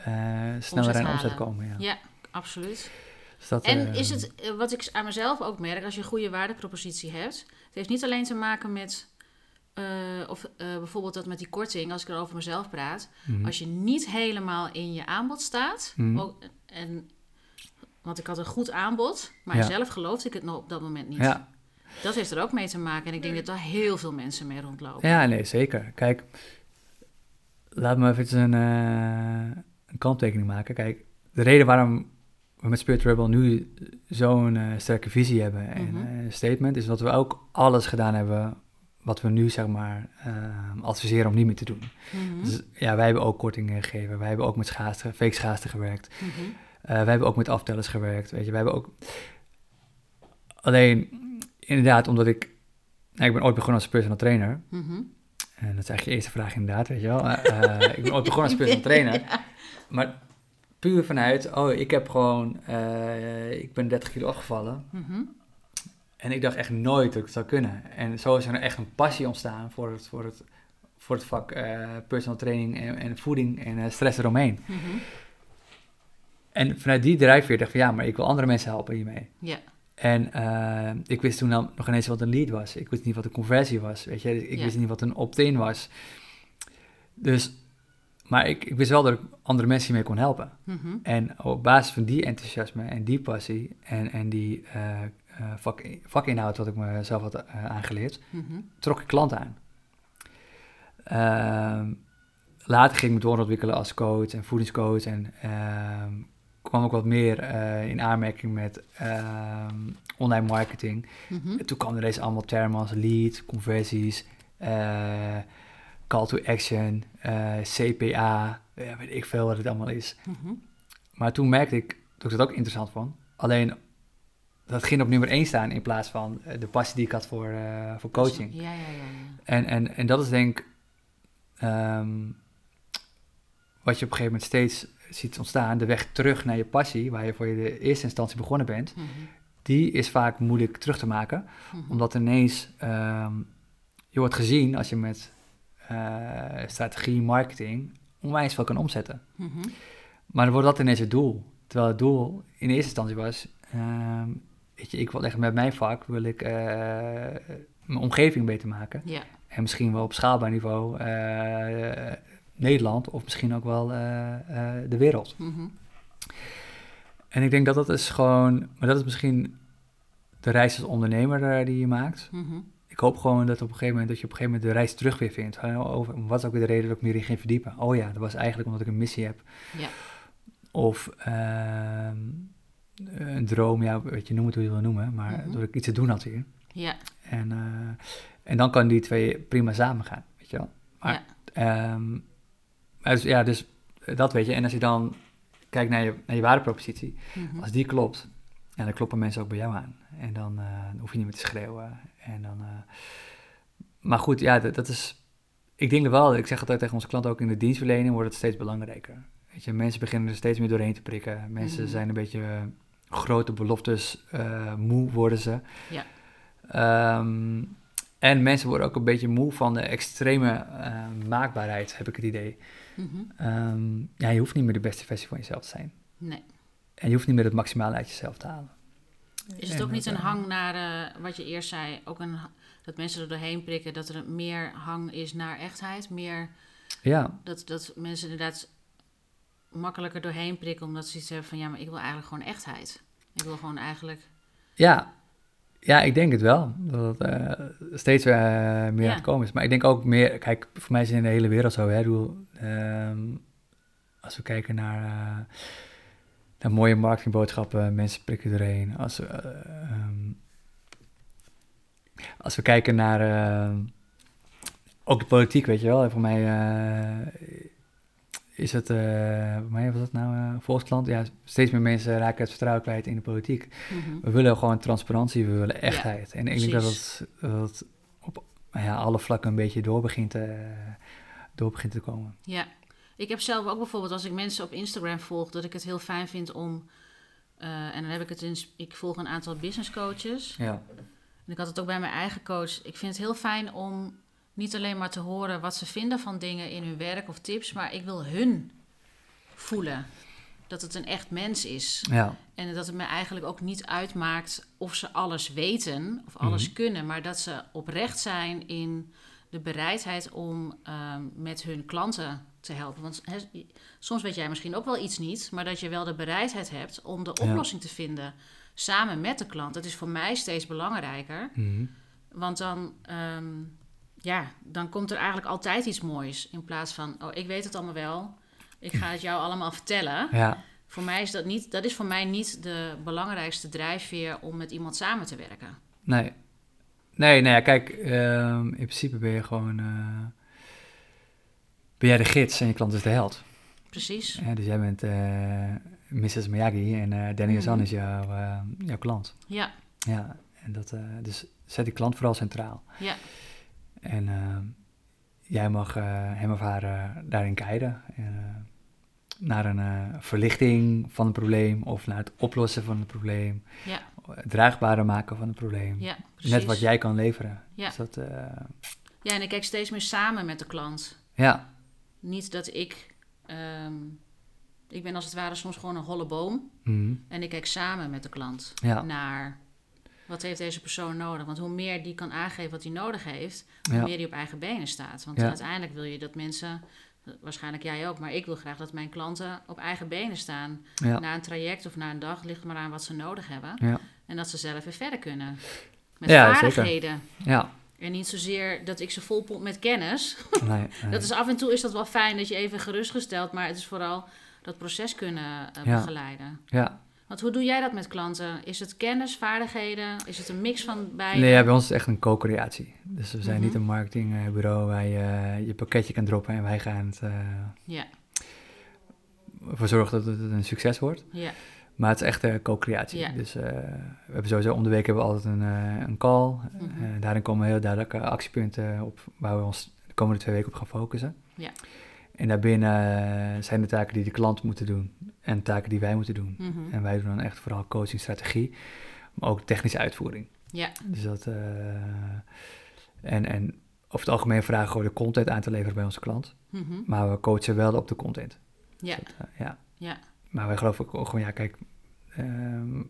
eh, sneller aan omzet komen. Ja, absoluut. Dus dat, En eh, is het, eh, wat ik aan mezelf ook merk, als je een goede waardepropositie hebt, het heeft niet alleen te maken met, eh, of bijvoorbeeld dat met die korting, als ik er over mezelf praat, mhm. als je niet helemaal in je aanbod staat, Mhm. ook, en, want ik had een goed aanbod, maar Ja. zelf geloofde ik het nog op dat moment niet. Ja, Dat heeft er ook mee te maken en ik denk dat daar heel veel mensen mee rondlopen. Ja, nee, zeker. Kijk, laat me even een, een kanttekening maken. Kijk, de reden waarom we met Spirit Rebel nu zo'n eh, sterke visie hebben en Mhm. eh, statement, is dat we ook alles gedaan hebben wat we nu, zeg maar, eh, adviseren om niet meer te doen. Mhm. Dus ja, wij hebben ook kortingen gegeven. Wij hebben ook met schaarste, fake schaarste gewerkt. Mhm. Wij hebben ook met aftellers gewerkt, weet je. Wij hebben ook... Alleen, inderdaad, omdat ik... Nou, ik ben ooit begonnen als personal trainer. En dat is eigenlijk je eerste vraag inderdaad, weet je wel. Ik ben ooit begonnen als *laughs* personal trainer. Maar puur vanuit, oh, ik heb gewoon... eh, ik ben 30 kilo afgevallen. Mhm. En ik dacht echt nooit dat ik het zou kunnen. En zo is er echt een passie ontstaan voor het, voor het, voor het vak eh, personal training en, en voeding en eh, stress eromheen. Mhm. En vanuit die drijfveer dacht ik van ja, maar ik wil andere mensen helpen hiermee. Ja. En ik wist toen nog ineens wat een lead was. Ik wist niet wat een conversie was, weet je. Ik wist niet wat een opt-in was. Dus, maar ik, ik wist wel dat ik andere mensen hiermee kon helpen. Mhm. En op basis van die enthousiasme en die passie en, en die vak, vakinhoud wat ik mezelf had eh, aangeleerd, Mhm. trok ik klanten aan. Ehm, later ging ik me doorontwikkelen als coach en voedingscoach. En ehm, kwam ook wat meer in aanmerking met ehm, online marketing. Mhm. En toen kwamen er deze allemaal termen als lead, conversies, call to action, eh, CPA, ja, weet ik veel wat het allemaal is. Mhm. Maar toen merkte ik dat ik dat ook interessant vond. Alleen dat ging op nummer 1 staan in plaats van eh, de passie die ik had voor, eh, voor coaching. Ja, ja, ja. ja. En, en, en dat is denk ik ehm, wat je op een gegeven moment steeds ziet ontstaan. De weg terug naar je passie, waar je voor je de eerste instantie begonnen bent, Mhm. die is vaak moeilijk terug te maken. Mhm. Omdat ineens ehm, je wordt gezien als je met strategie, marketing onwijs veel kan omzetten. Mhm. Maar dan wordt dat ineens het doel. Terwijl het doel in eerste instantie was, ehm, weet je, ik wil echt met mijn vak, wil ik eh, mijn omgeving beter maken. Ja. En misschien wel op schaalbaar niveau eh, Nederland of misschien ook wel eh, eh, de wereld. Mhm. En ik denk dat dat is gewoon, maar dat is misschien de reis als ondernemer eh, die je maakt. Mhm. Ik hoop gewoon dat op een gegeven moment dat je op een gegeven moment de reis terug weer vindt. Over, wat is ook weer de reden dat ik me hierin ging verdiepen? Oh ja, dat was eigenlijk omdat ik een missie heb. Ja. Of ehm, een droom, ja, weet je, noem het hoe je wil noemen. Maar Mhm. dat ik iets te doen had hier. Ja. En, eh, en dan kan die twee prima samen gaan, weet je wel. Maar, Ja. ehm, dus, ja, dus dat weet je. En als je dan kijkt naar je, naar je waardepropositie, Mhm. als die klopt, ja, dan kloppen mensen ook bij jou aan. En dan, eh, dan hoef je niet meer te schreeuwen. En dan, eh, maar goed, ja, dat, dat is... Ik denk er wel, ik zeg altijd tegen onze klanten ook in de dienstverlening wordt het steeds belangrijker. Weet je, mensen beginnen er steeds meer doorheen te prikken. Mensen Mhm. zijn een beetje grote beloftes, eh, moe worden ze. Ja. Ehm, en mensen worden ook een beetje moe van de extreme eh, maakbaarheid, heb ik het idee. Mhm. Ehm, ja, je hoeft niet meer de beste versie van jezelf te zijn. Nee. En je hoeft niet meer het maximale uit jezelf te halen. Is het ook niet een hang naar, eh, wat je eerst zei, ook een, dat mensen er doorheen prikken, dat er meer hang is naar echtheid? Meer Ja, dat, dat mensen inderdaad makkelijker doorheen prikken, omdat ze iets hebben van, ja, maar ik wil eigenlijk gewoon echtheid. Ik wil gewoon eigenlijk, ja. ja, ik denk het wel. Dat het eh, steeds eh, meer Ja. aan het komen is. Maar ik denk ook meer, kijk, voor mij is het in de hele wereld zo. Hè, Ik bedoel, ehm, als we kijken naar, naar mooie marketingboodschappen, mensen prikken erheen. Als we, eh, ehm, als we kijken naar eh, ook de politiek, weet je wel. Voor mij eh, is het, voor mij was dat nou Volksland? Ja, steeds meer mensen raken het vertrouwen kwijt in de politiek. Mhm. We willen gewoon transparantie, we willen echtheid. en ik denk dat dat het op ja, alle vlakken een beetje door begint, te, door begint te komen. Ja, ik heb zelf ook bijvoorbeeld als ik mensen op Instagram volg, dat ik het heel fijn vind om. eh, en dan heb ik het in. Ik volg een aantal business coaches. Ja, En ik had het ook bij mijn eigen coach. Ik vind het heel fijn om niet alleen maar te horen wat ze vinden van dingen in hun werk of tips, maar ik wil hun voelen. Dat het een echt mens is. ja, En dat het me eigenlijk ook niet uitmaakt of ze alles weten of alles Mhm. kunnen, maar dat ze oprecht zijn in de bereidheid om ehm, met hun klanten te helpen. Want soms weet jij misschien ook wel iets niet, maar dat je wel de bereidheid hebt om de Ja. oplossing te vinden samen met de klant. Dat is voor mij steeds belangrijker. mhm. Want dan, ehm, ja, dan komt er eigenlijk altijd iets moois. In plaats van, oh, ik weet het allemaal wel. Ik ga het jou allemaal vertellen. ja, Voor mij is dat niet, dat is voor mij niet de belangrijkste drijfveer om met iemand samen te werken. nee. Nee, nou ja, kijk, ehm, in principe ben je gewoon, eh, ben jij de gids en je klant is de held. Precies. Ja, dus jij bent eh, Mrs. Miyagi en eh Danny Hazan Mhm. is jouw, eh, jouw klant. Ja, Ja, en dat, dus zet die klant vooral centraal. ja, En jij mag hem of haar daarin guiden. eh, naar een verlichting van het probleem of naar het oplossen van het probleem. ja, Het draagbarer maken van het probleem. ja, precies. Net wat jij kan leveren. Ja. Dus dat, Ja, en ik kijk steeds meer samen met de klant. ja, Niet dat ik... ehm, ik ben als het ware soms gewoon een holle boom. mhm, En ik kijk samen met de klant Ja. naar... Wat heeft deze persoon nodig? Want hoe meer die kan aangeven wat hij nodig heeft... hoe ja, meer die op eigen benen staat. Want Ja. uiteindelijk wil je dat mensen... Waarschijnlijk jij ook, maar ik wil graag dat mijn klanten op eigen benen staan. Na een traject of na een dag ligt maar aan wat ze nodig hebben. En dat ze zelf weer verder kunnen. Met zeker. vaardigheden. ja. En niet zozeer dat ik ze volpomp met kennis. Nee, nee. *laughs* Dat is af en toe is dat wel fijn dat je even gerustgesteld, maar het is vooral dat proces kunnen eh, begeleiden. Ja. Want hoe doe jij dat met klanten? Is het kennis, vaardigheden? Is het een mix van beide? Nee, ja, bij ons is het echt een co-creatie. Dus we zijn Mhm. niet een marketingbureau waar je je pakketje kan droppen en wij gaan het eh, Ja, ervoor zorgen dat het een succes wordt. ja, Maar het is echt een co-creatie. Dus eh, we hebben sowieso om de week hebben we altijd een, eh, een call. Eh, daarin komen heel duidelijke actiepunten op waar we ons de komende twee weken op gaan focussen. Ja. En daarbinnen eh, zijn de taken die de klant moeten doen en taken die wij moeten doen. mhm, En wij doen dan echt vooral coaching, strategie, maar ook technische uitvoering. ja, Dus dat, eh, en, en over het algemeen vragen we de content aan te leveren bij onze klant. mhm, Maar we coachen wel op de content. ja, Dus dat, eh, ja. ja, Maar wij geloven ook gewoon, ja, kijk, ehm,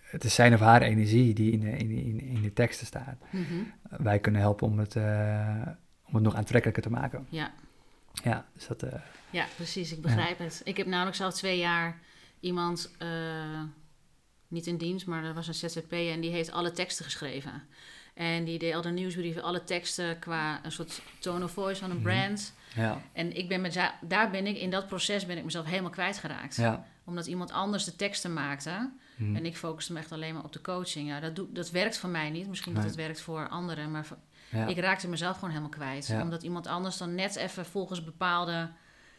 het is zijn of haar energie die in de, in, in, in de teksten staat. mhm, Wij kunnen helpen om het, eh, om het nog aantrekkelijker te maken. ja. Ja, dus dat, eh, Ja, precies. Ik begrijp het. Ik heb namelijk zelf twee jaar iemand, eh, niet in dienst, maar dat was een ZZP en die heeft alle teksten geschreven. En die deed al de nieuwsbrieven, alle teksten qua een soort tone of voice van een Mhm. brand. ja, En ik ben met, daar ben ik, in dat proces ben ik mezelf helemaal kwijtgeraakt. ja. Omdat iemand anders de teksten maakte. Hm. En ik focuste me echt alleen maar op de coaching. Ja, dat, doe, dat werkt voor mij niet. Misschien dat het werkt voor anderen. Maar ja, ik raakte mezelf gewoon helemaal kwijt. Ja. Omdat iemand anders dan net even volgens bepaalde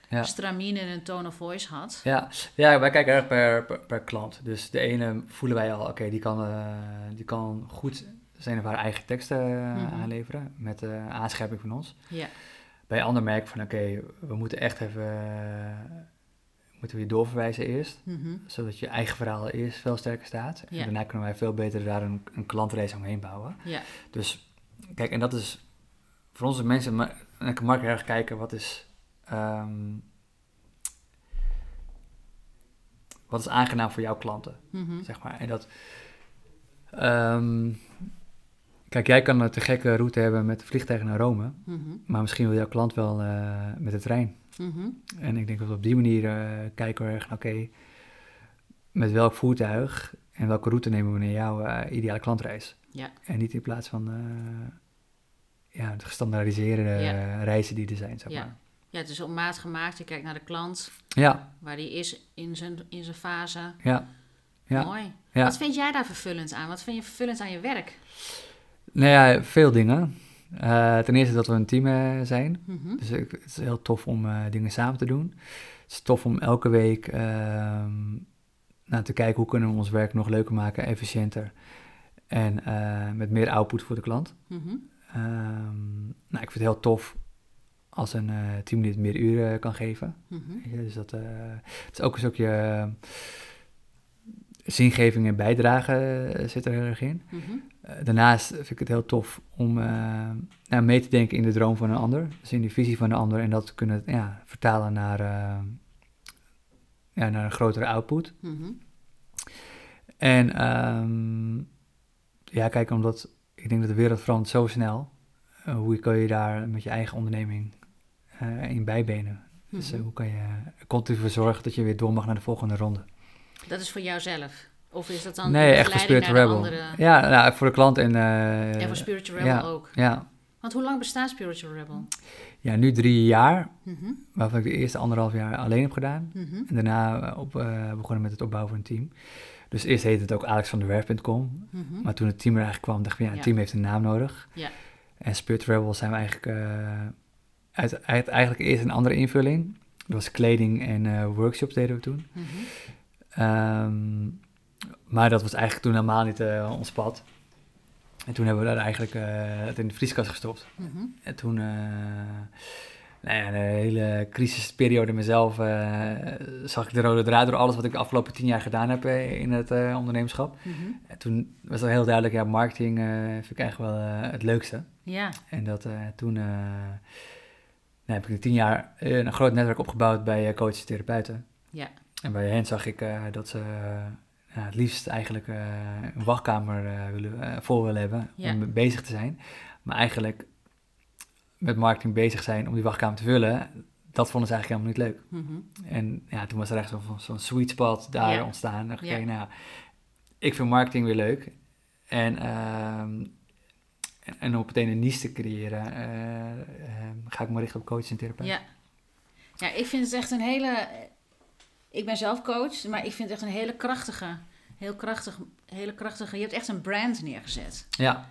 ja. stramine en tone of voice had. Ja, ja, wij kijken erg per, per, per klant. Dus de ene voelen wij al, oké, die, kan, eh, die kan goed zijn of haar eigen teksten eh, Mhm. aanleveren met eh aanscherping van ons. Ja, Bij een ander merk van, oké, we moeten echt even, eh, moeten we je doorverwijzen eerst. mhm, Zodat je eigen verhaal eerst veel sterker staat. En daarna kunnen wij veel beter daar een, een klantreis omheen bouwen. ja, Dus kijk, en dat is voor onze mensen, maar en ik mag erg kijken wat is, ehm, wat is aangenaam voor jouw klanten, mhm, zeg maar. En dat, ehm, kijk, jij kan een te gekke route hebben met de vliegtuig naar Rome, mhm, maar misschien wil jouw klant wel eh, met de trein. mhm, En ik denk dat we op die manier eh, kijken we erg, oké, met welk voertuig en welke route nemen we naar jouw eh, ideale klantreis? Ja. En niet in plaats van ja, de gestandaardiseerde Ja. reizen die er zijn, zeg Ja. maar. ja, het is op maat gemaakt. Je kijkt naar de klant, Ja, waar die is in zijn, in zijn fase. ja, ja. Mooi. Wat vind jij daar vervullend aan? Wat vind je vervullend aan je werk? Nou ja, veel dingen. Eh, ten eerste dat we een team eh, zijn. Mhm, Dus ik- het is heel tof om eh, dingen samen te doen. Het is tof om elke week ehm, nou, te kijken hoe kunnen we ons werk nog leuker maken, efficiënter. En met meer output voor de klant. mhm, Ehm, nou, ik vind het heel tof als een eh teamlid meer uren kan geven. mhm, dus dat het is ook een stukje zingeving en bijdrage eh, zit er heel erg in. mhm, Eh, daarnaast vind ik het heel tof om eh, nou, mee te denken in de droom van een ander. Dus in de visie van een ander en dat te kunnen ja, vertalen naar, ja, naar een grotere output. mhm. En ehm, ja, kijk, omdat ik denk dat de wereld verandert zo snel. Hoe kan je daar met je eigen onderneming in bijbenen? Dus Mhm. hoe kan je er continu voor zorgen dat je weer door mag naar de volgende ronde? Dat is voor jouzelf? Of is dat dan nee, een echt voor Spiritual Rebel. andere? Ja, nou, voor de klant en... eh, en voor Spiritual Rebel ja. ook. ja, Want hoe lang bestaat Spiritual Rebel? ja, nu drie jaar, Mhm, waarvan ik de eerste anderhalf jaar alleen heb gedaan. mhm, En daarna eh, op, eh, begonnen met het opbouwen van een team. Dus eerst heette het ook alexvanderwerf.com. mhm. Maar toen het team er eigenlijk kwam, dacht ik van ja, het Ja. team heeft een naam nodig. Ja. En Spirit Rebel zijn we eigenlijk, eh, uit, uit- eigenlijk eerst een andere invulling. Dat was kleding en workshops deden we toen. Mhm. Ehm, maar dat was eigenlijk toen helemaal niet eh, ons pad. En toen hebben we daar eigenlijk eh, het in de vrieskast gestopt. Mhm. En toen, eh nou ja, de hele crisisperiode mezelf, zag ik de rode draad door alles wat ik de afgelopen tien jaar gedaan heb in het ondernemerschap. Mhm. En toen was het heel duidelijk, ja, marketing vind ik eigenlijk wel het leukste. Ja, En dat toen nou, heb ik tien jaar een groot netwerk opgebouwd bij coaches en therapeuten. Ja. En bij hen zag ik eh, dat ze eh, het liefst eigenlijk eh, een wachtkamer willen, vol willen hebben Ja. om bezig te zijn. Maar eigenlijk met marketing bezig zijn om die wachtkamer te vullen, dat vonden ze eigenlijk helemaal niet leuk. Mhm. En ja, toen was er echt zo'n sweet spot daar Ja. ontstaan. dacht ik, Ja. nou, ik vind marketing weer leuk. En ehm, en, en om meteen een niche te creëren, eh, eh, ga ik me richten op coach en therapeut. Ja. ja, ik vind het echt een hele... Ik ben zelf coach, maar ik vind het echt een hele krachtige... Heel krachtig, hele krachtige... Je hebt echt een brand neergezet. Ja,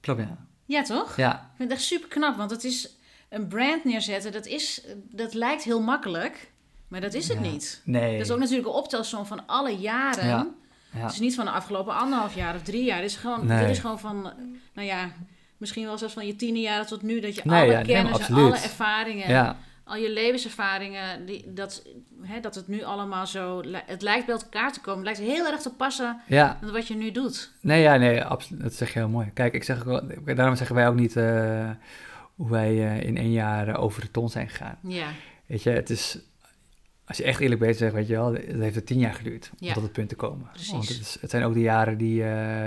klopt ja. Ja, toch? Ja, Ik vind het echt super knap, want het is een brand neerzetten. Dat, is, dat lijkt heel makkelijk, maar dat is het Ja. niet. nee. Dat is ook natuurlijk een optelsom van alle jaren. Ja. ja. Het is niet van de afgelopen anderhalf jaar of drie jaar. Het is gewoon, Nee. dit is gewoon van, nou ja, misschien wel zelfs van je tiende jaren tot nu. Dat je Nee, alle kennis en alle ervaringen, ja. Al je levenservaringen, die, dat, hè, dat het nu allemaal zo, het lijkt bij elkaar te komen. Het lijkt heel erg te passen ja. met wat je nu doet. Nee, ja, nee, absoluut. Dat zeg je heel mooi. Kijk, ik zeg ook wel, daarom zeggen wij ook niet eh, hoe wij eh, in één jaar eh, over de ton zijn gegaan. Ja, Weet je, het is, als je echt eerlijk bent, zeg, weet je wel, het heeft er tien jaar geduurd om Ja. tot het punt te komen. Precies. Want het, is, het zijn ook de jaren die,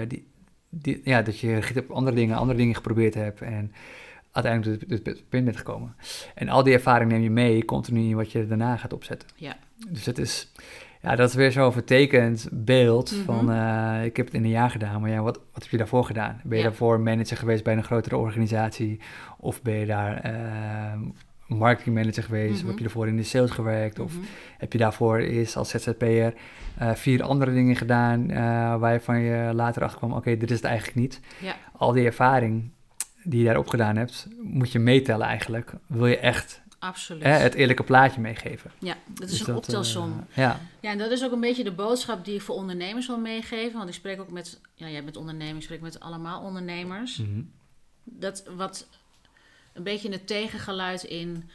die, die, ja, dat je op andere dingen, andere dingen geprobeerd hebt en uiteindelijk tot het, het punt bent gekomen. En al die ervaring neem je mee, continu in wat je daarna gaat opzetten. ja, Dus het is, ja, dat is weer zo'n vertekend beeld Mhm. van, eh, ik heb het in een jaar gedaan, maar ja, wat, wat heb je daarvoor gedaan? Ben je Ja. daarvoor manager geweest bij een grotere organisatie? Of ben je daar eh, marketingmanager geweest? Of Mhm. heb je daarvoor in de sales gewerkt? Of mhm. heb je daarvoor eerst als ZZP'er eh vier andere dingen gedaan eh, waar je van je later achter kwam, oké, dit is het eigenlijk niet. ja, Al die ervaring die je daarop gedaan hebt, moet je meetellen eigenlijk. Wil je echt absoluut. hè, het eerlijke plaatje meegeven? Ja, dat is Dus een dat, optelsom. eh, ja, Ja, en dat is ook een beetje de boodschap die ik voor ondernemers wil meegeven. Want ik spreek ook met, ja, jij bent ondernemer, ik spreek met allemaal ondernemers. Mhm. Dat wat een beetje het tegengeluid in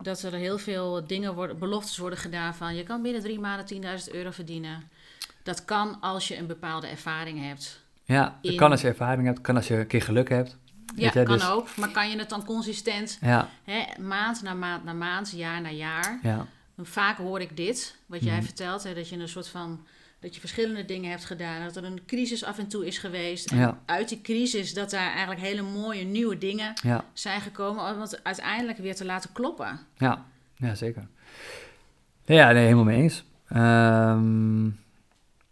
dat er heel veel dingen worden, beloftes worden gedaan van je kan binnen drie maanden 10.000 euro verdienen. Dat kan als je een bepaalde ervaring hebt. Ja, in- kan als je ervaring hebt, kan als je een keer geluk hebt. Ja, kan dus- ook. Maar kan je het dan consistent, Ja, hè, maand na maand na maand, jaar na jaar. ja, Vaak hoor ik dit, wat jij Mhm. vertelt, hè, dat je een soort van dat je verschillende dingen hebt gedaan, dat er een crisis af en toe is geweest. En Ja. uit die crisis dat daar eigenlijk hele mooie nieuwe dingen ja, zijn gekomen, om het uiteindelijk weer te laten kloppen. ja, ja, zeker. Ja, nee, helemaal mee eens. Ehm,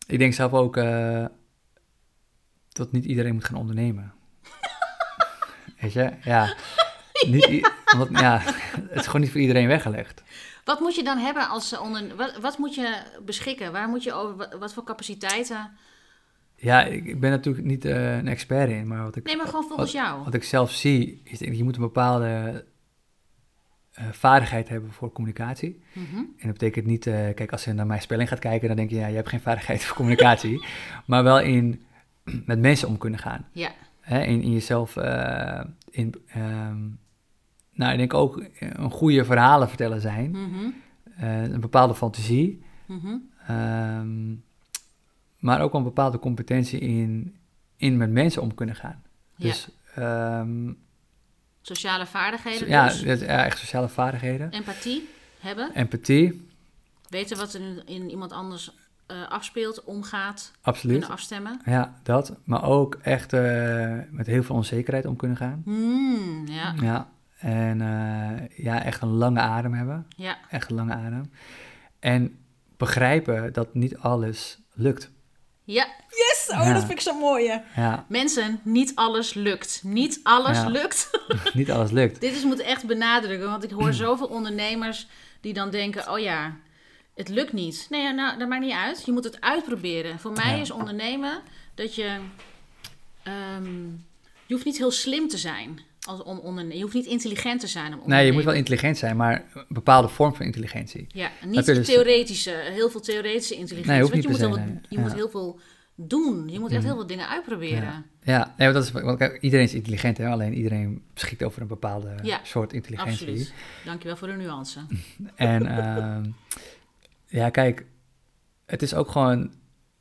ik denk zelf ook eh, dat niet iedereen moet gaan ondernemen. Weet je, ja. *laughs* Niet i- omdat, ja, het is gewoon niet voor iedereen weggelegd. Wat moet je dan hebben als onder, wat, wat moet je beschikken? Waar moet je over, wat, wat voor capaciteiten? Ja, ik, ben natuurlijk niet eh, een expert in, maar wat ik, Nee, maar gewoon volgens jou. wat ik zelf zie, is dat je moet een bepaalde eh, vaardigheid hebben voor communicatie. Mhm. En dat betekent niet, eh, kijk, als je naar mijn spelling gaat kijken, dan denk je, ja, je hebt geen vaardigheid voor communicatie. *laughs* maar wel in met mensen om kunnen gaan. Ja, Hè? In, in jezelf, eh, in, ehm, nou, ik denk ook een goede verhalen vertellen zijn. Mhm. Eh, een bepaalde fantasie. Mhm. ehm, maar ook een bepaalde competentie in, in met mensen om kunnen gaan. ja. Dus ehm, sociale vaardigheden ja, dus. ja, echt sociale vaardigheden. Empathie hebben. Empathie, Weten wat er in, in iemand anders eh, afspeelt, omgaat. absoluut. Kunnen afstemmen. Ja, dat. Maar ook echt eh, met heel veel onzekerheid om kunnen gaan. Hmm, ja, Ja. En eh, ja, echt een lange adem hebben. ja, Echt een lange adem. En begrijpen dat niet alles lukt. ja. Yes! Oh, Ja. dat vind ik zo mooi. hè. Ja, Mensen, niet alles lukt. Niet alles Ja. lukt. *laughs* niet alles lukt. Dit is moet echt benadrukken, want ik hoor zoveel ondernemers die dan denken: oh ja, het lukt niet. Nee, nou, dat maakt niet uit. Je moet het uitproberen. Voor mij Ja. is ondernemen dat je. ehm, je hoeft niet heel slim te zijn als om. Je hoeft niet intelligent te zijn om Nee, je moet wel intelligent zijn, maar een bepaalde vorm van intelligentie. Ja, niet dus- theoretische, heel veel theoretische intelligentie. Nee, hoeft want je, niet moet, heel, nee. je moet heel veel doen. Je moet echt Mhm. heel veel dingen uitproberen. Ja. Ja, nee, want dat is, want iedereen is intelligent, hè? alleen iedereen beschikt over een bepaalde Ja, soort intelligentie. Absoluut. Dankjewel voor de nuance. *laughs* En ehm, ja, kijk, het is ook gewoon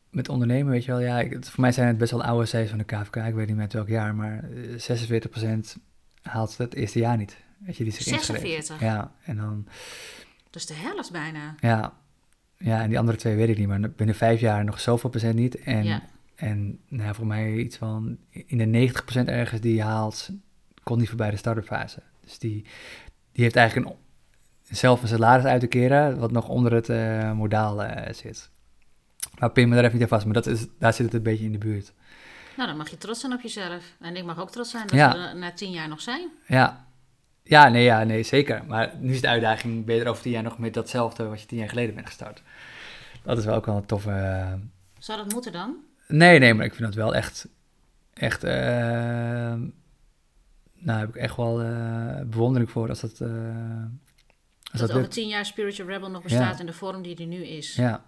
met ondernemen, weet je wel. Ja, ik, het- voor mij zijn het best wel oude cijfers van de KVK. Ik weet niet met welk jaar, maar eh, 46% haalt het eerste jaar niet. Weet je, die zich ingeschreven. 46? Ja, en dan, is de helft bijna. ja, ja, en die andere twee weet ik niet, maar binnen vijf jaar nog zoveel procent niet. En, Ja. en nou, voor mij iets van in de 90% ergens die haalt, kon niet voorbij de start-up fase. Dus die, die heeft eigenlijk een, zelf een salaris uit te keren, wat nog onder het eh, modaal eh, zit. Maar pin me daar even niet aan vast, maar dat is, daar zit het een beetje in de buurt. Nou, dan mag je trots zijn op jezelf. En ik mag ook trots zijn dat Ja. we er na tien jaar nog zijn. Ja. Ja, nee, ja, nee, zeker. Maar nu is de uitdaging, ben je er over tien jaar nog met datzelfde wat je tien jaar geleden bent gestart? Dat is wel ook wel een toffe... eh, Zou dat moeten dan? Nee, nee, maar ik vind dat wel echt, echt, eh, nou heb ik echt wel bewondering voor als dat, Dat, dat over tien jaar Spiritual Rebel nog bestaat Ja. in de vorm die die nu is. Ja,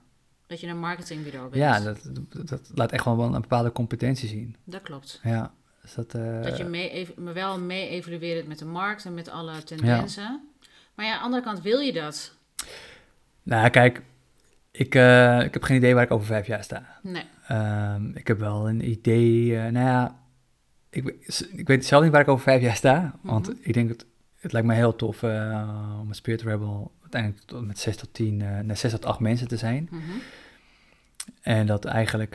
Dat je een marketingbureau bent. ja dat, dat, dat laat echt wel wel een bepaalde competentie zien. Dat klopt. Ja, dus dat, eh, Dat je mee, wel mee evalueert met de markt en met alle tendensen. Maar ja, aan de andere kant wil je dat. nou kijk, ik, eh, ik heb geen idee waar ik over vijf jaar sta. Nee. Ehm, ik heb wel een idee, eh, nou ja, ik, ik weet zelf niet waar ik over vijf jaar sta, want Mhm. ik denk dat het lijkt me heel tof eh, om een Spirit Rebel uiteindelijk tot, met zes tot tien, eh nee, zes tot acht mensen te zijn. Mhm. En dat eigenlijk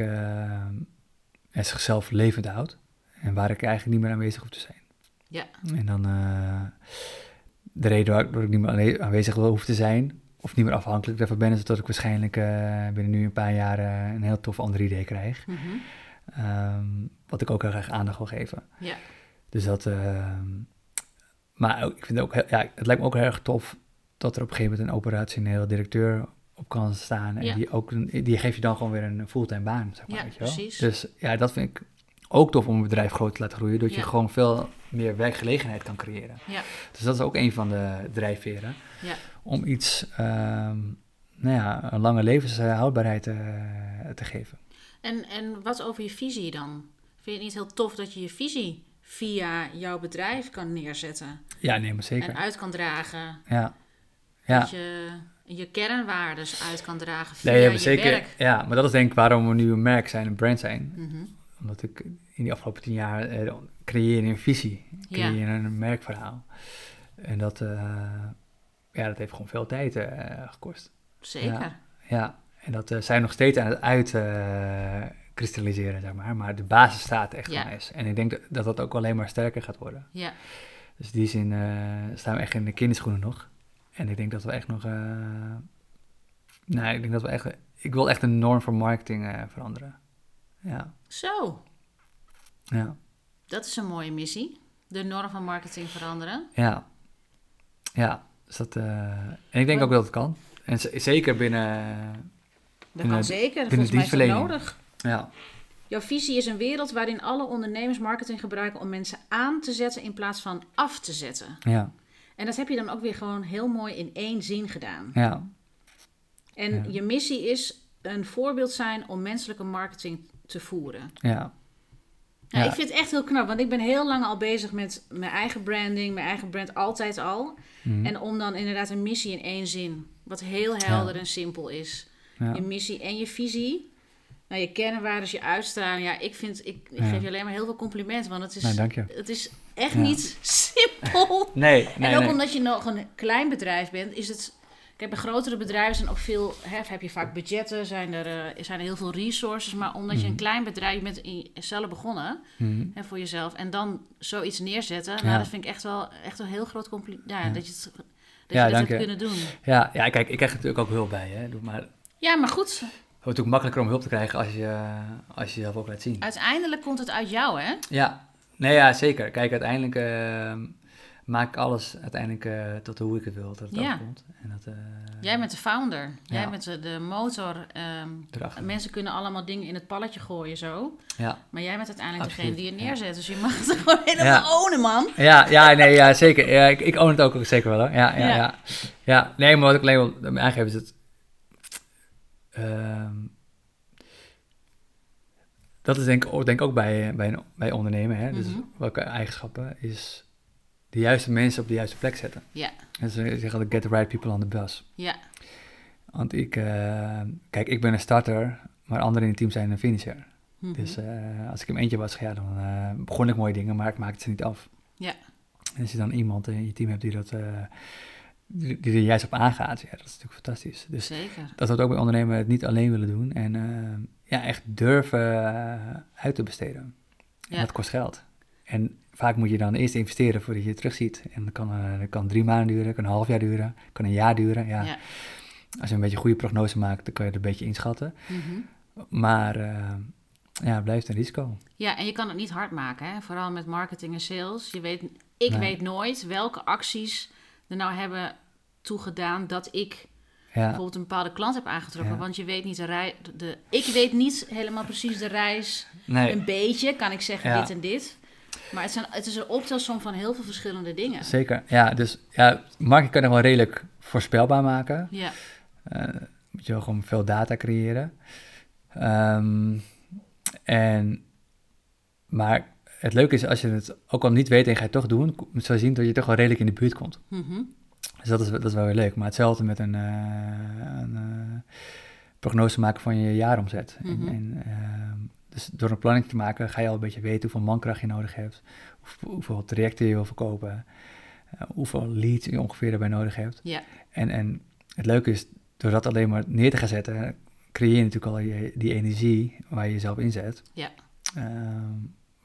het zichzelf levend houdt. En waar ik eigenlijk niet meer aanwezig hoef te zijn. Ja. En dan de reden waarom ik niet meer aanwe- aanwezig wil hoeven te zijn, of niet meer afhankelijk daarvan ben, is dat ik waarschijnlijk binnen nu een paar jaar een heel tof ander idee krijg. Mhm. Ehm, wat ik ook heel graag aandacht wil geven. Ja. Dus dat. ehm, maar ik vind het ook heel, ja, het lijkt me ook heel erg tof dat er op een gegeven moment een operationeel directeur op kan staan. En Ja. die, ook, die geeft je dan gewoon weer een fulltime baan. Zeg maar, Ja, weet je wel? precies. Dus ja, dat vind ik ook tof om een bedrijf groot te laten groeien. Dat je gewoon veel meer werkgelegenheid kan creëren. Ja. Dus dat is ook een van de drijfveren. Ja. Om iets, ehm, nou ja, een lange levenshoudbaarheid eh, te geven. En, en wat over je visie dan? Vind je het niet heel tof dat je je visie via jouw bedrijf kan neerzetten? Ja, nee, maar zeker. En uit kan dragen? Ja. Ja. Dat je je kernwaardes uit kan dragen via Nee, maar zeker. werk? Ja, maar dat is denk ik waarom we nu een merk zijn, een brand zijn. Mhm. Omdat ik in die afgelopen tien jaar eh, creëer een visie, Ja. creëer een merkverhaal. En dat, eh, ja, dat heeft gewoon veel tijd eh, gekost. Zeker. Ja, en dat eh, zijn we nog steeds aan het uitkristalliseren, zeg maar. Maar de basis staat echt Ja. eens. En ik denk dat, dat dat ook alleen maar sterker gaat worden. Ja. Dus in die zin eh, staan we echt in de kinderschoenen nog. En ik denk dat we echt nog... eh nou, ik denk dat we echt... Ik wil echt een norm voor marketing eh, veranderen. Ja, Zo, ja, dat is een mooie missie. De norm van marketing veranderen. ja. Ja, dus dat... en ik denk ook dat het kan. En zeker binnen... Dat Binnen- kan zeker. binnen Volgens mij is dat nodig. Ja, Jouw visie is een wereld waarin alle ondernemers marketing gebruiken om mensen aan te zetten in plaats van af te zetten. ja, En dat heb je dan ook weer gewoon heel mooi in één zin gedaan. ja. En Ja. je missie is een voorbeeld zijn om menselijke marketing te voeren. Ja, Ja, Ja. Ik vind het echt heel knap, want ik ben heel lang al bezig met mijn eigen branding, mijn eigen brand altijd al. Mhm. En om dan inderdaad een missie in één zin, wat heel helder Ja. en simpel is. Je missie en je visie. Nou, je kernwaarden, je uitstaan. Ja, ik vind, ik, ik Ja. geef je alleen maar heel veel complimenten, want het is, Nee, dank je. het is echt Ja. niet *laughs* simpel. Nee, nee, en ook nee. omdat je nog een klein bedrijf bent, is het. Kijk, bij grotere bedrijven zijn ook veel. Hè, heb je vaak budgetten, zijn er, eh, zijn er heel veel resources. Maar omdat je een Mhm. klein bedrijf bent in zelf begonnen Mhm. hè, voor jezelf. En dan zoiets neerzetten. Ja. Nou, dat vind ik echt wel, echt wel een heel groot compliment. Ja, Ja. dat je het, dat Ja, je dat dank hebt je. kunnen doen. Ja, ja, kijk, ik krijg er natuurlijk ook hulp bij. Hè. Doe Maar Ja, maar goed. Wordt natuurlijk makkelijker om hulp te krijgen als je, als je jezelf ook laat zien. Uiteindelijk komt het uit jou, hè? Ja, nee, ja, zeker. Kijk, uiteindelijk eh, maak ik alles uiteindelijk eh, tot hoe ik het wil dat het Ja. En dat, eh, Jij bent de founder. Jij bent de, de motor. ehm, erachter. mensen kunnen allemaal dingen in het palletje gooien zo. Ja. Maar jij bent uiteindelijk Absoluut, degene die het neerzet. Dus je mag het *laughs* gewoon helemaal ownen, man. Ja, ja, nee, ja, zeker. Ja, ik, ik own het ook, ook zeker wel. Hoor. Ja, ja, Ja. ja. ja. nee, maar wat ik alleen wil aangeven is het... ehm, dat is denk, ik ook- denk ook bij, bij, een, bij ondernemen. Hè? Dus Mhm. welke eigenschappen is de juiste mensen op de juiste plek zetten. Ja. En ze zeggen altijd, get the right people on the bus. Ja, Want ik, eh, kijk, ik ben een starter, maar anderen in het team zijn een finisher. Mhm. Dus eh, als ik in mijn eentje was, ja, dan eh, begon ik mooie dingen, maar ik maakte ze niet af. Ja. En als je dan iemand in je team hebt die, dat, eh, die, die er juist op aangaat, ja, dat is natuurlijk fantastisch. Dus zeker. dat we het ook bij ondernemen het niet alleen willen doen en eh, ja, echt durven eh, uit te besteden. En Ja. dat kost geld. En vaak moet je dan eerst investeren voordat je het terugziet. En dat kan, eh, dat kan drie maanden duren, kan een half jaar duren, kan een jaar duren. Ja. Ja. Als je een beetje een goede prognose maakt, dan kan je het een beetje inschatten. Mhm. Maar ja, het blijft een risico. Ja, en je kan het niet hard maken, hè? vooral met marketing en sales. Je weet, ik Nee. weet nooit welke acties er nou hebben toegedaan dat ik Ja, bijvoorbeeld een bepaalde klant heb aangetrokken. Ja. Want je weet niet de rij, de, ik weet niet helemaal precies de reis. nee, Een beetje kan ik zeggen Ja. dit en dit. Maar het, zijn, het is een optelsom van heel veel verschillende dingen. zeker. Ja, dus ja, marketing kan je wel redelijk voorspelbaar maken. Ja, Eh, moet je wel gewoon veel data creëren. Ehm, en, maar het leuke is, als je het ook al niet weet en je gaat het toch doen, moet je zien dat je toch wel redelijk in de buurt komt. Mhm. Dus dat is, dat is wel weer leuk. Maar hetzelfde met een, eh, een eh, prognose maken van je jaaromzet. Mhm. En, en, ehm, dus door een planning te maken ga je al een beetje weten hoeveel mankracht je nodig hebt, hoeveel, hoeveel trajecten je wil verkopen, eh, hoeveel leads je ongeveer daarbij nodig hebt. ja, En, en het leuke is, door dat alleen maar neer te gaan zetten, creëer je natuurlijk al je, die energie waar je jezelf inzet. Ja. Ehm,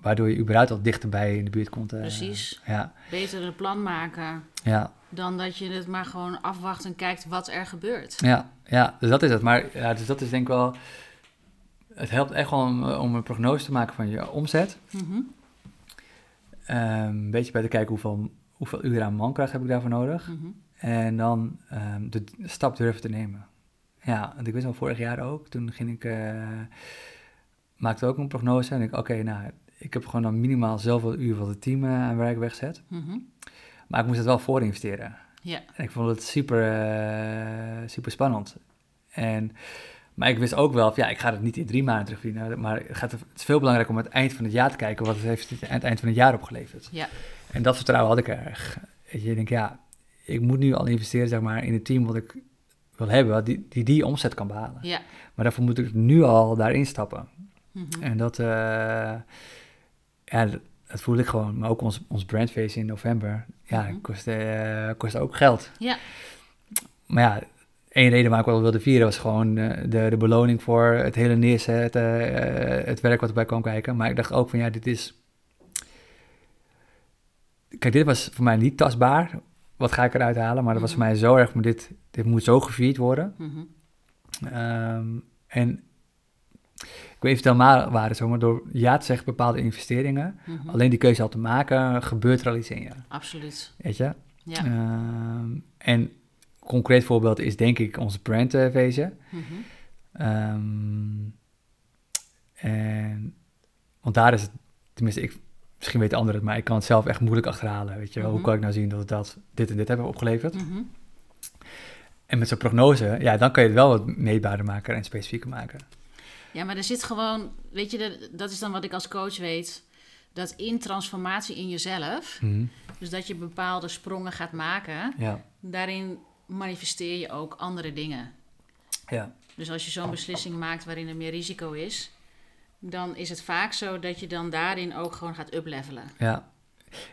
waardoor je überhaupt al dichterbij in de buurt komt. eh, Precies. Ja, beter een plan maken ja, dan dat je het maar gewoon afwacht en kijkt wat er gebeurt. ja, ja, dus dat is het. Maar ja, dus dat is denk ik wel... Het helpt echt wel om, om een prognose te maken van je omzet. Mhm. Ehm, een beetje bij te kijken hoeveel, hoeveel uren aan mankracht heb ik daarvoor nodig. Mhm. En dan ehm, de stap durven te nemen. Ja, want ik wist al vorig jaar ook. Toen ging ik, eh, maakte ook een prognose. En ik, oké, nou, ik heb gewoon dan minimaal zoveel uur wat het team eh, aan werk wegzet. Mhm. Maar ik moest het wel voor investeren. Ja, En ik vond het super, eh, super spannend. En, maar ik wist ook wel, ja, ik ga het niet in drie maanden terugverdienen. Maar het, gaat, het is veel belangrijker om aan het eind van het jaar te kijken. Wat het heeft het aan het eind van het jaar opgeleverd. ja, En dat vertrouwen had ik erg. Je, ik denk, ja, ik moet nu al investeren zeg maar, in het team wat ik wil hebben, wat die, die die omzet kan behalen. ja. Maar daarvoor moet ik nu al daarin stappen. Mhm. En dat, eh, ja, dat, voelde ik gewoon. Maar ook ons, ons brandface in november, ja, Mhm. kostte, eh, kostte ook geld. Ja. Maar ja, één reden waar ik wel wilde vieren was gewoon eh, de, de beloning voor het hele neerzetten, eh, het werk wat erbij kwam kijken. Maar ik dacht ook van, ja, dit is... Kijk, dit was voor mij niet tastbaar. Wat ga ik eruit halen? Maar dat was voor Mhm. mij zo erg, maar dit, dit moet zo gevierd worden. Mhm. Ehm, en ik weet het helemaal waar is, hoor, maar door ja te zeggen bepaalde investeringen, Mhm. alleen die keuze al te maken, gebeurt er al iets in je. Absoluut. Weet je? Ja. Ehm, en concreet voorbeeld is denk ik onze brandwezen. Mhm. Ehm, en, want daar is het, tenminste, ik, misschien weten anderen het, maar ik kan het zelf echt moeilijk achterhalen. Weet je wel, Mhm. hoe kan ik nou zien dat het dat, dit en dit hebben opgeleverd? Mhm. En met zo'n prognose, ja, dan kan je het wel wat meetbaarder maken en specifieker maken. Ja, maar er zit gewoon, weet je, dat, is dan wat ik als coach weet, dat in transformatie in jezelf, Mhm. dus dat je bepaalde sprongen gaat maken, Ja, daarin manifesteer je ook andere dingen. ja, Dus als je zo'n beslissing maakt waarin er meer risico is, dan is het vaak zo dat je dan daarin ook gewoon gaat uplevelen. ja.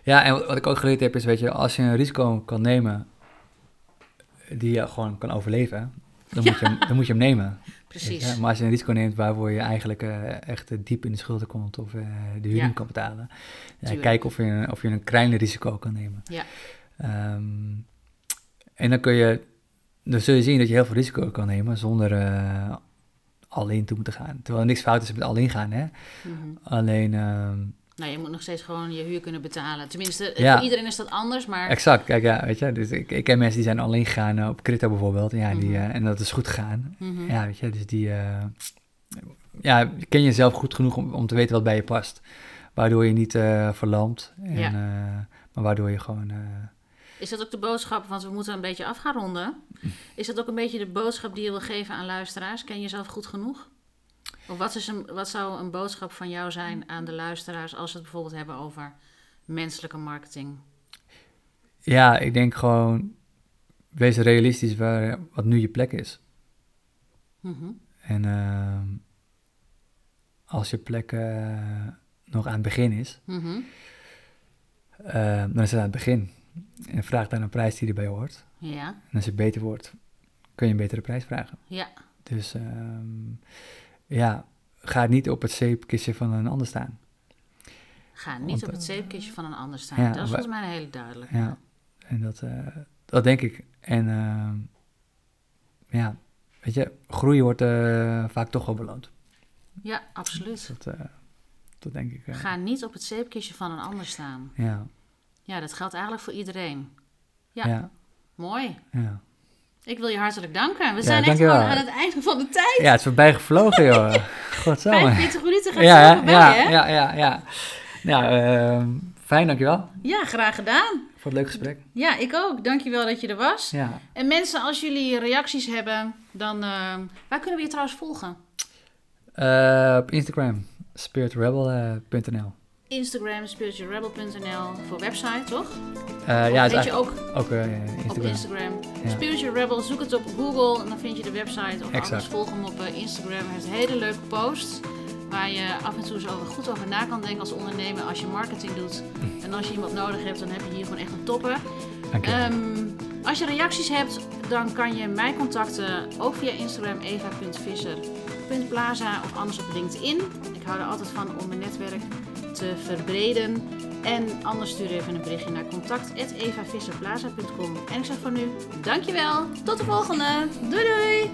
Ja, en wat, wat ik ook geleerd heb is, weet je, als je een risico kan nemen die je gewoon kan overleven, dan, moet, je hem, dan moet je hem nemen. Precies. Maar als je een risico neemt waarvoor je eigenlijk eh, echt eh, diep in de schulden komt of eh, de huur Ja. kan betalen, kijk of je, een- of je een kleiner risico kan nemen. Ja. Ehm, en dan kun je, dan zul je zien dat je heel veel risico kan nemen zonder al in toe te gaan. Terwijl er niks fout is met al in gaan, hè. Mhm. Alleen, ehm, Nou, je moet nog steeds gewoon je huur kunnen betalen. Tenminste, Ja. voor iedereen is dat anders, maar... exact, kijk, ja, weet je. Dus ik, ik ken mensen die zijn alleen gegaan eh, op crypto bijvoorbeeld. En, ja, die, Mhm. eh, en dat is goed gegaan. Mhm. Ja, weet je, dus die... eh, ja, ken je jezelf goed genoeg om, om te weten wat bij je past. Waardoor je niet eh verlamt. En, Ja. maar waardoor je gewoon... Is dat ook de boodschap, want we moeten een beetje af gaan ronden. Is dat ook een beetje de boodschap die je wil geven aan luisteraars? Ken je jezelf goed genoeg? Of wat, is een, wat zou een boodschap van jou zijn aan de luisteraars als we het bijvoorbeeld hebben over menselijke marketing? ja, ik denk gewoon... Wees realistisch waar, wat nu je plek is. Mhm. En ehm, als je plek eh, nog aan het begin is, Mhm. eh, dan is het aan het begin. En vraag dan een prijs die erbij hoort. Ja, En als het beter wordt, kun je een betere prijs vragen. ja, Dus ehm, ja, ga niet op het zeepkistje van een ander staan. ga niet Want, op het eh, zeepkistje van een ander staan. ja, dat is volgens mij een hele duidelijk. Ja, en dat, eh, dat denk ik. En ehm, ja, weet je, groei wordt eh, vaak toch wel beloond. Ja, absoluut. Dat, eh, dat denk ik. eh, Ga niet op het zeepkistje van een ander staan. ja, Ja, dat geldt eigenlijk voor iedereen. Ja. ja, ja. Mooi. ja. Ik wil je hartelijk danken. We Ja, zijn echt gewoon aan het einde van de tijd. Ja, het is voorbij gevlogen, joh. *laughs* Godsamme. 45 minuten gaat Ja, zo voorbij, ja, hè? ja, ja, ja. Nou, ehm, fijn, dankjewel Ja, graag gedaan. voor het leuke gesprek. Ja, ik ook. Dankjewel dat je er was. Ja. En mensen, als jullie reacties hebben, dan... eh, waar kunnen we je trouwens volgen? Eh, op Instagram, spiritrebel.nl. Instagram, spiritualrebel.nl voor website, toch? Of ja, heet je ook eh, op Instagram. Instagram. Ja. Spiritual Rebel, zoek het op Google en dan vind je de website. Of Exact. anders volg hem op eh, Instagram. Hij heeft hele leuke posts waar je af en toe zo goed over na kan denken als ondernemer als je marketing doet. Hm. En als je iemand nodig hebt, dan heb je hier gewoon echt een topper. Ehm, als je reacties hebt, dan kan je mij contacten ook via Instagram eva.visser.plaza of anders op LinkedIn. Ik hou er altijd van om mijn netwerk te verbreden. En anders stuur even een berichtje naar contact.evavisserplaza.com. En ik zeg voor nu, dankjewel. Tot de volgende. Doei doei!